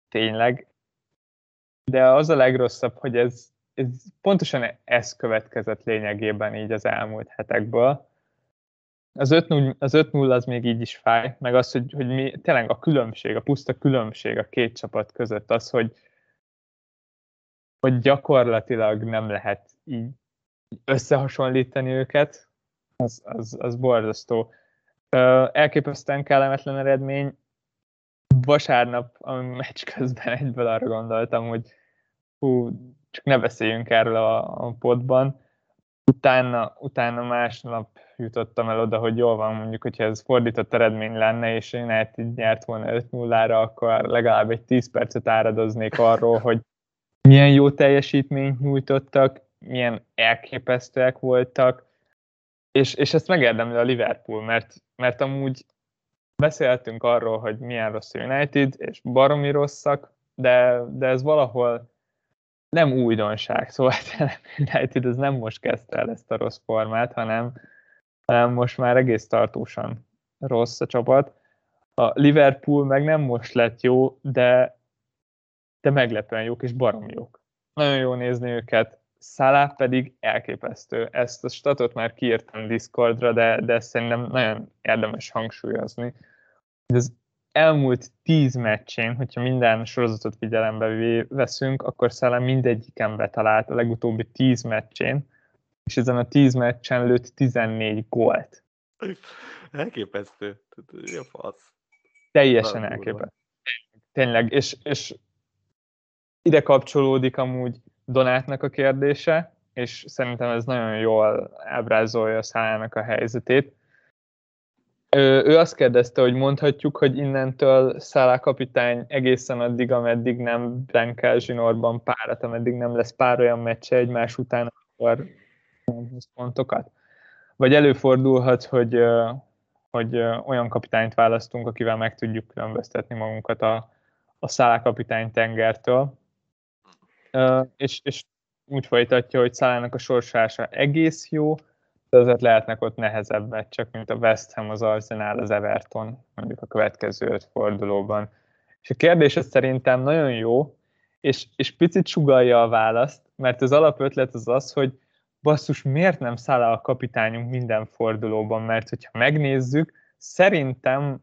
Tényleg. De az a legrosszabb, hogy ez, ez pontosan ez következett lényegében így az elmúlt hetekből az 5-0 az, 5 az még így is fáj, meg az, hogy, hogy mi, tényleg a különbség, a puszta különbség a két csapat között az, hogy, hogy gyakorlatilag nem lehet így összehasonlítani őket, az, az, az borzasztó. Elképesztően kellemetlen eredmény. Vasárnap a meccs közben egyből arra gondoltam, hogy hú, csak ne beszéljünk erről a, a podban, utána, utána másnap jutottam el oda, hogy jól van, mondjuk, hogyha ez fordított eredmény lenne, és én egy nyert volna 5 0 akkor legalább egy 10 percet áradoznék arról, hogy milyen jó teljesítményt nyújtottak, milyen elképesztőek voltak, és, és ezt megérdemli a Liverpool, mert, mert amúgy beszéltünk arról, hogy milyen rossz a United, és baromi rosszak, de, de ez valahol nem újdonság, [LAUGHS] szóval United ez nem most kezdte el ezt a rossz formát, hanem, hanem most már egész tartósan rossz a csapat. A Liverpool meg nem most lett jó, de, de meglepően jók és barom jók. Nagyon jó nézni őket, Salah pedig elképesztő. Ezt a statot már kiírtam Discordra, de, de szerintem nagyon érdemes hangsúlyozni. Az elmúlt tíz meccsén, hogyha minden sorozatot figyelembe veszünk, akkor Salah mindegyiken betalált a legutóbbi tíz meccsén, és ezen a tíz meccsen lőtt 14 gólt. Elképesztő. Mi a fasz? Teljesen elképesztő. Tényleg, és, és ide kapcsolódik amúgy Donátnak a kérdése, és szerintem ez nagyon jól ábrázolja a szájának a helyzetét. Ő, ő azt kérdezte, hogy mondhatjuk, hogy innentől Szálá kapitány egészen addig, ameddig nem brenkel zsinórban párat, ameddig nem lesz pár olyan meccse egymás után, akkor pontokat. Vagy előfordulhat, hogy, hogy olyan kapitányt választunk, akivel meg tudjuk különböztetni magunkat a, a Szálá tengertől, és, és úgy folytatja, hogy Szalának a sorsása egész jó, de azért lehetnek ott nehezebb meccsek, mint a West Ham, az Arsenal, az Everton, mondjuk a következő öt fordulóban. És a kérdés szerintem nagyon jó, és, és picit sugalja a választ, mert az alapötlet az az, hogy basszus, miért nem száll a kapitányunk minden fordulóban, mert hogyha megnézzük, szerintem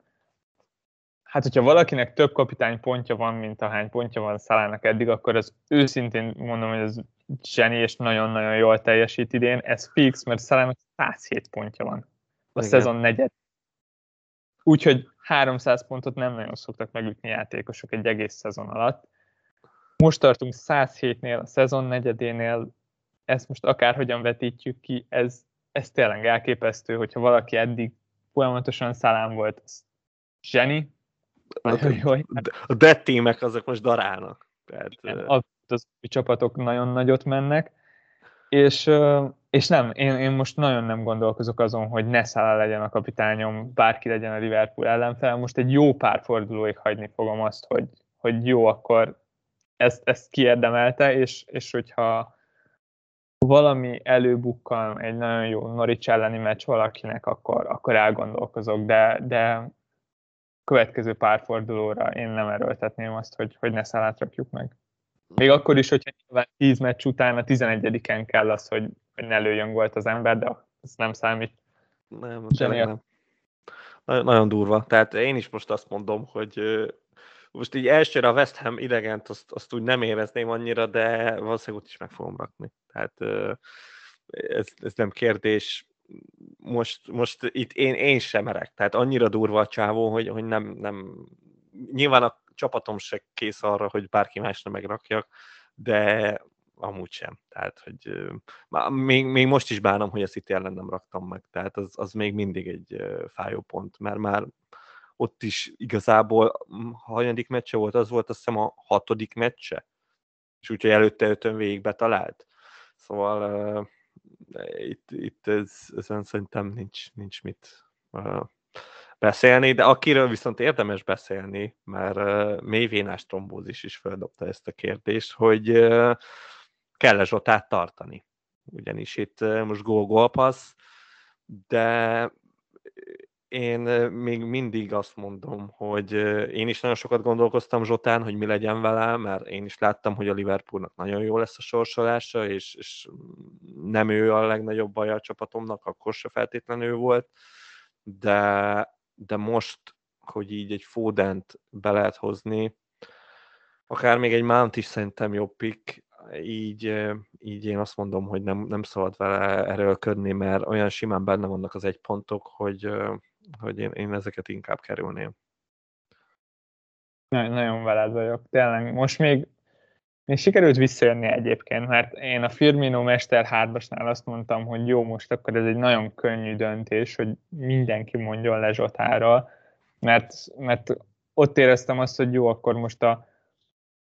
Hát, hogyha valakinek több kapitány pontja van, mint ahány pontja van Szalának eddig, akkor az őszintén mondom, hogy ez zseni és nagyon-nagyon jól teljesít idén. Ez fix, mert Szalának 107 pontja van a Igen. szezon negyed. Úgyhogy 300 pontot nem nagyon szoktak megütni játékosok egy egész szezon alatt. Most tartunk 107-nél, a szezon negyedénél, ezt most akárhogyan vetítjük ki, ez, ez tényleg elképesztő, hogyha valaki eddig folyamatosan szalám volt, zseni, a dead teamek azok most darálnak. Tehát, az, az csapatok nagyon nagyot mennek, és, és nem, én, én most nagyon nem gondolkozok azon, hogy ne Salah legyen a kapitányom, bárki legyen a Liverpool ellenfel, most egy jó pár fordulóig hagyni fogom azt, hogy, hogy jó, akkor ezt, ezt kiérdemelte, és, és hogyha valami előbukkal egy nagyon jó Norwich elleni meccs valakinek, akkor, akkor elgondolkozok, de, de következő párfordulóra én nem erőltetném azt, hogy, hogy ne szalát rakjuk meg. Még akkor is, hogyha nyilván 10 meccs után a 11-en kell az, hogy, hogy ne lőjön volt az ember, de ez nem számít. Nem, nem. Nagyon, nagyon durva. Tehát én is most azt mondom, hogy most így elsőre a West Ham idegent azt, azt úgy nem érezném annyira, de valószínűleg ott is meg fogom rakni. Tehát ez, ez nem kérdés most, most itt én, én sem merek. Tehát annyira durva a csávó, hogy, hogy nem, nem... Nyilván a csapatom se kész arra, hogy bárki másra megrakjak, de amúgy sem. Tehát, hogy még, még most is bánom, hogy a City ellen nem raktam meg. Tehát az, az még mindig egy fájó pont, mert már ott is igazából hanyadik meccse volt, az volt azt hiszem a hatodik meccse, és úgyhogy előtte ötön végig betalált. Szóval itt, itt ez, ezen szerintem nincs, nincs mit beszélni, de akiről viszont érdemes beszélni, mert uh, mélyvénás trombózis is feldobta ezt a kérdést, hogy kell-e Zsotát tartani. Ugyanis itt most gól passz, de én még mindig azt mondom, hogy én is nagyon sokat gondolkoztam Zsotán, hogy mi legyen vele, mert én is láttam, hogy a Liverpoolnak nagyon jó lesz a sorsolása, és, és nem ő a legnagyobb baj a csapatomnak, akkor se feltétlenül volt, de, de most, hogy így egy Fodent be lehet hozni, akár még egy Mount is szerintem jobb pick, így, így én azt mondom, hogy nem, nem szabad vele erőlködni, mert olyan simán benne vannak az egy pontok, hogy, hogy én, én ezeket inkább kerülném. Nagyon, nagyon veled vagyok. Tényleg, most még Még sikerült visszajönni egyébként, mert én a Firmino Mester 3-asnál azt mondtam, hogy jó, most akkor ez egy nagyon könnyű döntés, hogy mindenki mondjon le Zsotára, mert, mert ott éreztem azt, hogy jó, akkor most a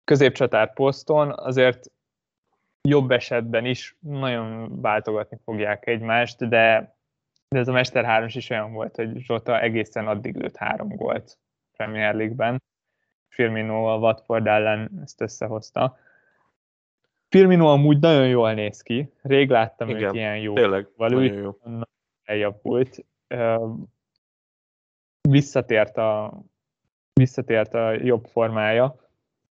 középcsatár poszton azért jobb esetben is nagyon váltogatni fogják egymást, de, de ez a Mester 3 is olyan volt, hogy Zsota egészen addig lőtt három gólt Premier League-ben. Firmino a Watford ellen ezt összehozta. Firmino amúgy nagyon jól néz ki. Rég láttam Igen, őt ilyen jó. Tényleg, nagyon jó. Eljavult. Visszatért a, visszatért a jobb formája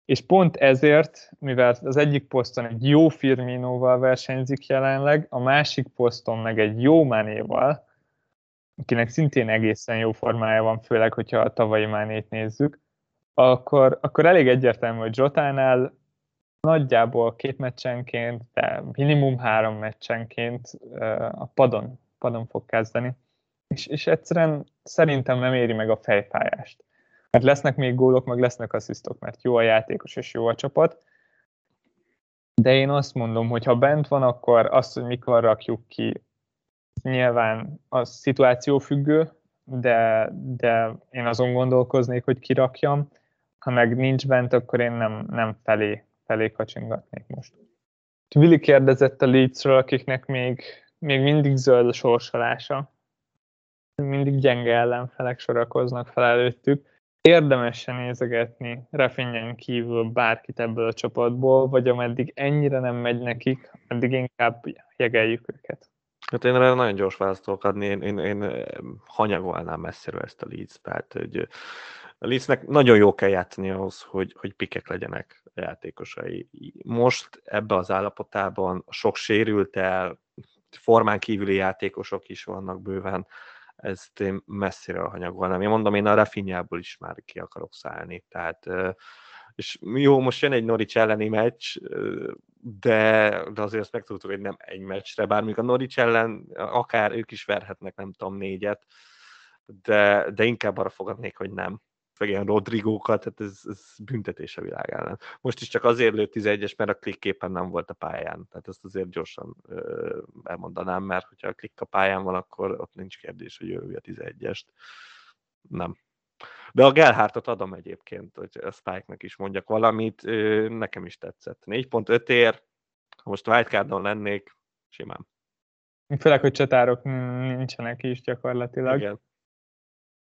és pont ezért, mivel az egyik poszton egy jó Firminóval versenyzik jelenleg, a másik poszton meg egy jó Mánéval, akinek szintén egészen jó formája van, főleg, hogyha a tavalyi Mánét nézzük, akkor, akkor elég egyértelmű, hogy Zsotánál nagyjából két meccsenként, de minimum három meccsenként a padon, padon fog kezdeni. És, és egyszerűen szerintem nem éri meg a fejfájást. Mert lesznek még gólok, meg lesznek asszisztok, mert jó a játékos és jó a csapat. De én azt mondom, hogy ha bent van, akkor azt, hogy mikor rakjuk ki, nyilván a szituáció függő, de, de én azon gondolkoznék, hogy kirakjam. Ha meg nincs bent, akkor én nem, nem felé, felé kacsingatnék most. Vili kérdezett a Leedsről, akiknek még, még mindig zöld a sorsolása. Mindig gyenge ellenfelek sorakoznak fel előttük érdemesen nézegetni Rafinha kívül bárkit ebből a csapatból, vagy ameddig ennyire nem megy nekik, addig inkább jegeljük őket. Hát én erre nagyon gyors választok adni, én, én, én hanyagolnám messziről ezt a Leeds, tehát hogy a Leedsnek nagyon jó kell játszani ahhoz, hogy, hogy pikek legyenek a játékosai. Most ebbe az állapotában sok sérült el, formán kívüli játékosok is vannak bőven, ezt én messzire hanyagolnám. Én mondom, én a Rafinhából is már ki akarok szállni, tehát és jó, most jön egy Norics elleni meccs, de, de azért azt megtudtuk, hogy nem egy meccsre, bár a Norics ellen akár ők is verhetnek, nem tudom, négyet, de, de inkább arra fogadnék, hogy nem meg ilyen Rodrigókat, tehát ez, ez büntetés a világ ellen. Most is csak azért lőtt 11-es, mert a klikképpen nem volt a pályán. Tehát ezt azért gyorsan ö, elmondanám, mert hogyha a klikk a pályán van, akkor ott nincs kérdés, hogy ő a 11-est. Nem. De a Gelhártot adom egyébként, hogy a Spike-nek is mondjak valamit, nekem is tetszett. 4.5 ér, ha most wildcardon lennék, simán. Főleg, hogy csatárok nincsenek is gyakorlatilag. Igen.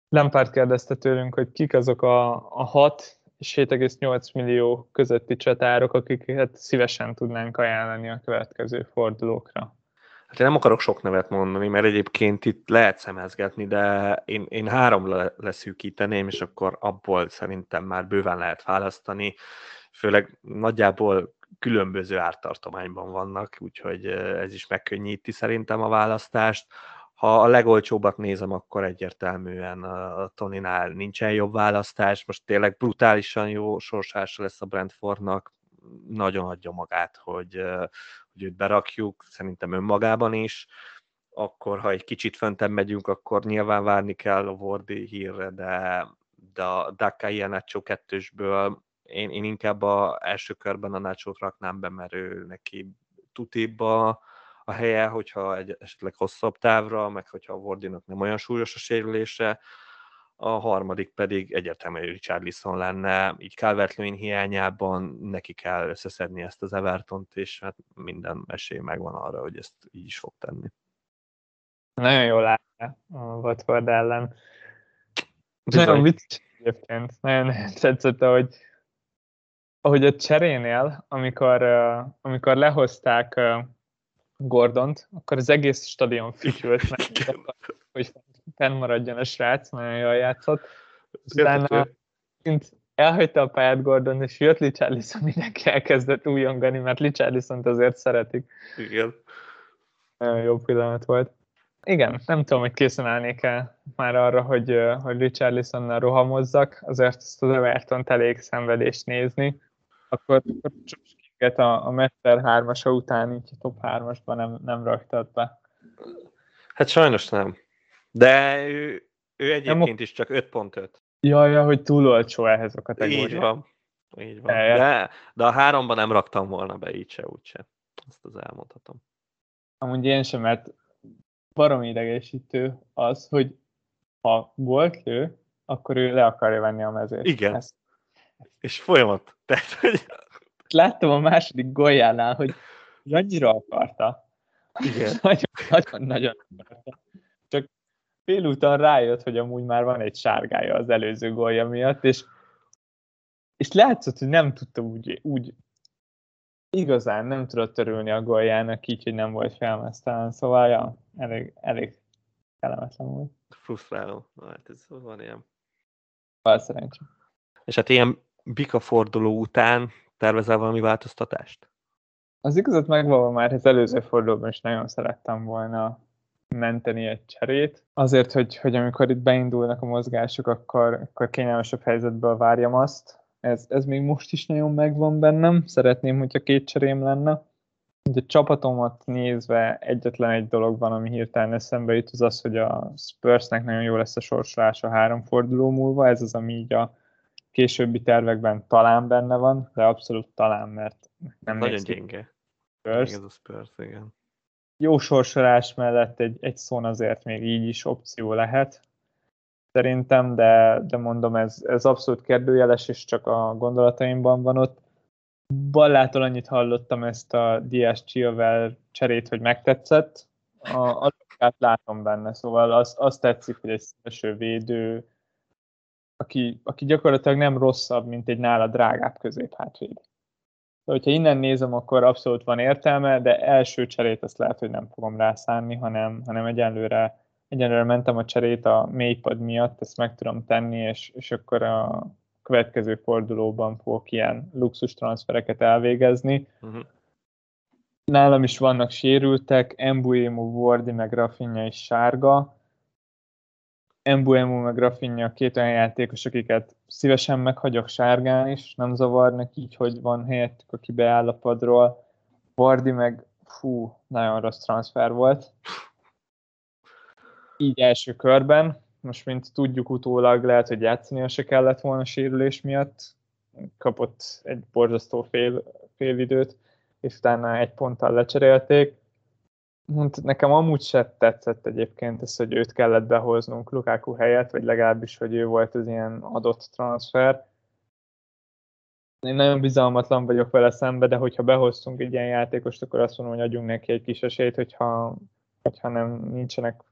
Lampard kérdezte tőlünk, hogy kik azok a, a 6 és 7,8 millió közötti csatárok, akiket szívesen tudnánk ajánlani a következő fordulókra. Hát én nem akarok sok nevet mondani, mert egyébként itt lehet szemezgetni, de én, én három leszűkíteném, és akkor abból szerintem már bőven lehet választani. Főleg nagyjából különböző ártartományban vannak, úgyhogy ez is megkönnyíti szerintem a választást. Ha a legolcsóbbat nézem, akkor egyértelműen a Toninál nincsen jobb választás. Most tényleg brutálisan jó sorsása lesz a Brentfordnak. Nagyon adja magát, hogy, hogy őt berakjuk, szerintem önmagában is. Akkor, ha egy kicsit föntebb megyünk, akkor nyilván várni kell a Wardi hírre, de, de a Daka ilyen Nacho kettősből én, én inkább a első körben a nacho raknám be, mert ő neki tutibba a helye, hogyha egy esetleg hosszabb távra, meg hogyha a Wardinak nem olyan súlyos a sérülése, a harmadik pedig egyértelműen Richard Lisson lenne, így calvert hiányában neki kell összeszedni ezt az Evertont, és hát minden esély megvan arra, hogy ezt így is fog tenni. Nagyon jól látja a Watford ellen. Bizony. Nagyon vicces egyébként. Nagyon [LAUGHS] tetszett, hogy ahogy a cserénél, amikor, amikor lehozták Gordont, akkor az egész stadion [LAUGHS] fütyült, mert hogy fennmaradjon a srác, nagyon jól játszott. Utána elhagyta a pályát Gordon, és jött Richarlison, mindenki elkezdett újongani, mert Richarlison azért szeretik. Igen. Nagyon jó pillanat volt. Igen, nem tudom, hogy készen állnék el már arra, hogy, hogy Richarlisonnal rohamozzak, azért ezt az everton elég szenvedést nézni. Akkor, akkor a, a Mester 3-asa után így top 3-asban nem, nem raktad be. Hát sajnos nem. De ő, ő egyébként is csak 5.5. Jaj, ja, hogy túl olcsó ehhez a kategóriához. Így van. Így van. De, de a háromban nem raktam volna be így se, úgyse. Azt az elmondhatom. Amúgy én sem, mert baromi idegesítő az, hogy ha volt lő, akkor ő le akarja venni a mezőt. Igen. Ezt. És folyamat. Tehát, hogy... Láttam a második golyánál, hogy annyira akarta. Igen. [LAUGHS] Nagyon-nagyon akarta. Félúton rájött, hogy amúgy már van egy sárgája az előző gólya miatt, és, és látszott, hogy nem tudta úgy, úgy igazán nem tudott törülni a góljának így, hogy nem volt felmeztelen, szóval ja, elég, elég kellemetlen volt. Frusztráló. Hát ez van ilyen. Bár szerencsé. És hát ilyen bika forduló után tervezel valami változtatást? Az igazat megvalva már az előző fordulóban is nagyon szerettem volna menteni egy cserét. Azért, hogy, hogy amikor itt beindulnak a mozgások, akkor, akkor kényelmesebb helyzetből várjam azt. Ez, ez még most is nagyon megvan bennem. Szeretném, hogyha két cserém lenne. A csapatomat nézve egyetlen egy dolog van, ami hirtelen eszembe jut, az az, hogy a Spursnek nagyon jó lesz a sorsolása három forduló múlva. Ez az, ami így a későbbi tervekben talán benne van, de abszolút talán, mert nem Nagyon gyenge. Spurs. Ez a Spurs, igen. Jó sorsolás mellett egy, egy szón azért még így is opció lehet, szerintem, de, de mondom, ez, ez abszolút kérdőjeles, és csak a gondolataimban van ott. Ballától annyit hallottam ezt a Diaz Chilwell cserét, hogy megtetszett. A, a látom benne, szóval azt az tetszik, hogy egy szélső védő, aki, aki gyakorlatilag nem rosszabb, mint egy nála drágább középhátvéd. Hogyha innen nézem, akkor abszolút van értelme, de első cserét azt lehet, hogy nem fogom rászánni, hanem, hanem egyenlőre, egyenlőre mentem a cserét a mélypad miatt, ezt meg tudom tenni, és, és akkor a következő fordulóban fogok ilyen luxus transfereket elvégezni. Uh-huh. Nálam is vannak sérültek, Embuemo, Wardi, meg Rafinha is sárga, Embuemo meg Rafinha két olyan játékos, akiket szívesen meghagyok sárgán is, nem zavarnak így, hogy van helyettük, aki beáll a padról. Vardi meg, fú, nagyon rossz transfer volt. Így első körben, most mint tudjuk utólag, lehet, hogy játszani se kellett volna sérülés miatt. Kapott egy borzasztó fél, fél időt, és utána egy ponttal lecserélték Nekem amúgy se tetszett egyébként ez, hogy őt kellett behoznunk Lukaku helyett, vagy legalábbis, hogy ő volt az ilyen adott transfer. Én nagyon bizalmatlan vagyok vele szembe, de hogyha behoztunk egy ilyen játékost, akkor azt mondom, hogy adjunk neki egy kis esélyt, hogyha, hogyha nem nincsenek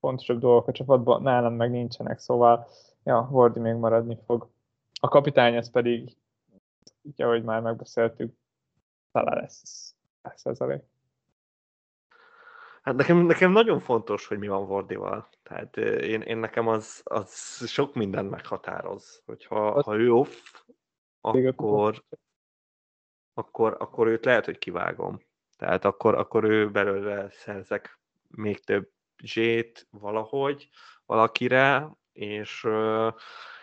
fontosabb dolgok a csapatban, nálam meg nincsenek, szóval ja, Wardi még maradni fog. A kapitány ez pedig, így ahogy már megbeszéltük, talán lesz, lesz ez elég. Hát nekem, nekem nagyon fontos, hogy mi van Vordival. Tehát én, én nekem az, az sok mindent meghatároz. Hogyha ha ő off, akkor, akkor, akkor őt lehet, hogy kivágom. Tehát akkor, akkor ő belőle szerzek még több zsét valahogy valakire, és,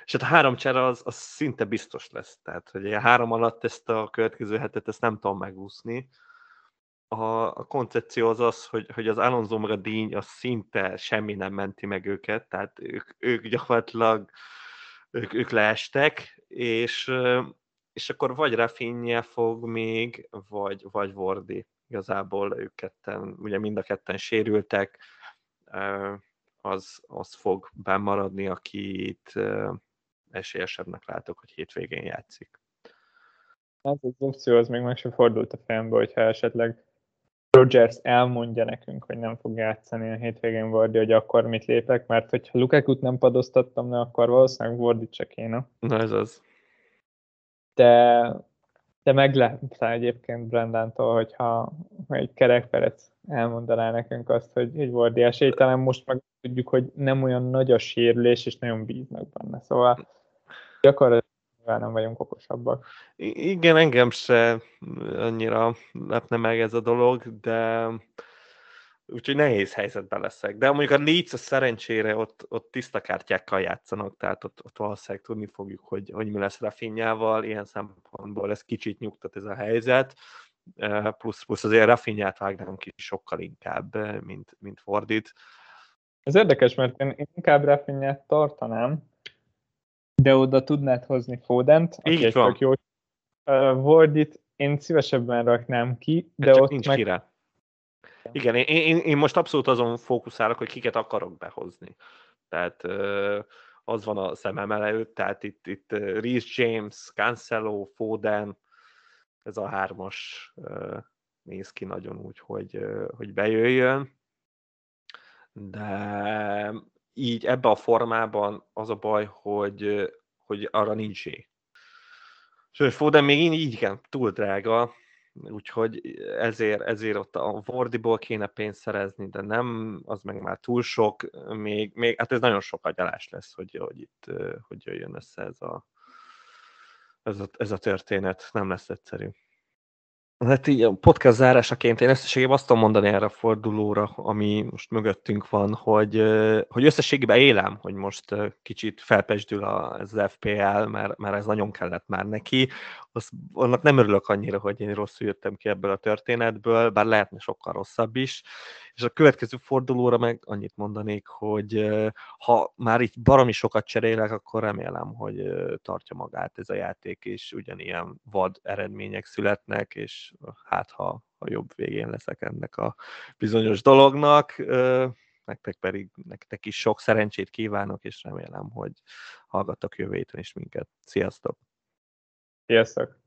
és hát a három csere az, az szinte biztos lesz. Tehát, hogy a három alatt ezt a következő hetet ezt nem tudom megúszni a, a koncepció az az, hogy, hogy az Alonso díny az szinte semmi nem menti meg őket, tehát ők, ők gyakorlatilag ők, ők leestek, és, és akkor vagy Rafinha fog még, vagy, vagy Vordi. Igazából ők ketten, ugye mind a ketten sérültek, az, az fog bemaradni, akit esélyesebbnek látok, hogy hétvégén játszik. Hát az opció az még meg sem fordult a fejembe, hogyha esetleg Rogers elmondja nekünk, hogy nem fog játszani a hétvégén Vardy, hogy akkor mit lépek, mert hogyha Lukaku-t nem padoztattam le, akkor valószínűleg Vardy csak kéne. Na ez az. De, de meglepte egyébként Brandantól, hogyha egy kerekperec elmondaná nekünk azt, hogy egy Vardy esélytelen, most meg tudjuk, hogy nem olyan nagy a sérülés, és nagyon bíznak benne. Szóval gyakorlatilag nyilván nem vagyunk okosabbak. Igen, engem se annyira lepne meg ez a dolog, de úgyhogy nehéz helyzetben leszek. De mondjuk a Leeds a szerencsére ott, ott tiszta kártyákkal játszanak, tehát ott, ott valószínűleg tudni fogjuk, hogy, hogy mi lesz Rafinhával, ilyen szempontból ez kicsit nyugtat ez a helyzet, plusz, plusz azért Rafinhát vágnám ki sokkal inkább, mint, mint Fordit. Ez érdekes, mert én inkább Rafinhát tartanám, de oda tudnád hozni Fodent, aki egy tök jó. Uh, Wardit én szívesebben raknám ki, de csak ott nincs meg... kire. Igen, én, én, én most abszolút azon fókuszálok, hogy kiket akarok behozni. Tehát az van a szemem előtt, tehát itt, itt Reece James, Cancelo, Foden, ez a hármas néz ki nagyon úgy, hogy, hogy bejöjjön. De így ebbe a formában az a baj, hogy, hogy arra nincs é. Sőt, Foden még így, így igen, túl drága, úgyhogy ezért, ezért ott a Vordiból kéne pénzt szerezni, de nem, az meg már túl sok, még, még hát ez nagyon sok agyalás lesz, hogy, hogy itt hogy jöjjön össze ez a, ez a, ez a történet, nem lesz egyszerű. Hát így a podcast zárásaként én összességében azt tudom mondani erre a fordulóra, ami most mögöttünk van, hogy, hogy összességében élem, hogy most kicsit felpesdül az FPL, mert, mert ez nagyon kellett már neki. Az, annak nem örülök annyira, hogy én rosszul jöttem ki ebből a történetből, bár lehetne sokkal rosszabb is. És a következő fordulóra meg annyit mondanék, hogy ha már így baromi sokat cserélek, akkor remélem, hogy tartja magát ez a játék, és ugyanilyen vad eredmények születnek, és hát ha a jobb végén leszek ennek a bizonyos dolognak, nektek pedig nektek is sok szerencsét kívánok, és remélem, hogy hallgattak jövő héten is minket. Sziasztok! Sziasztok!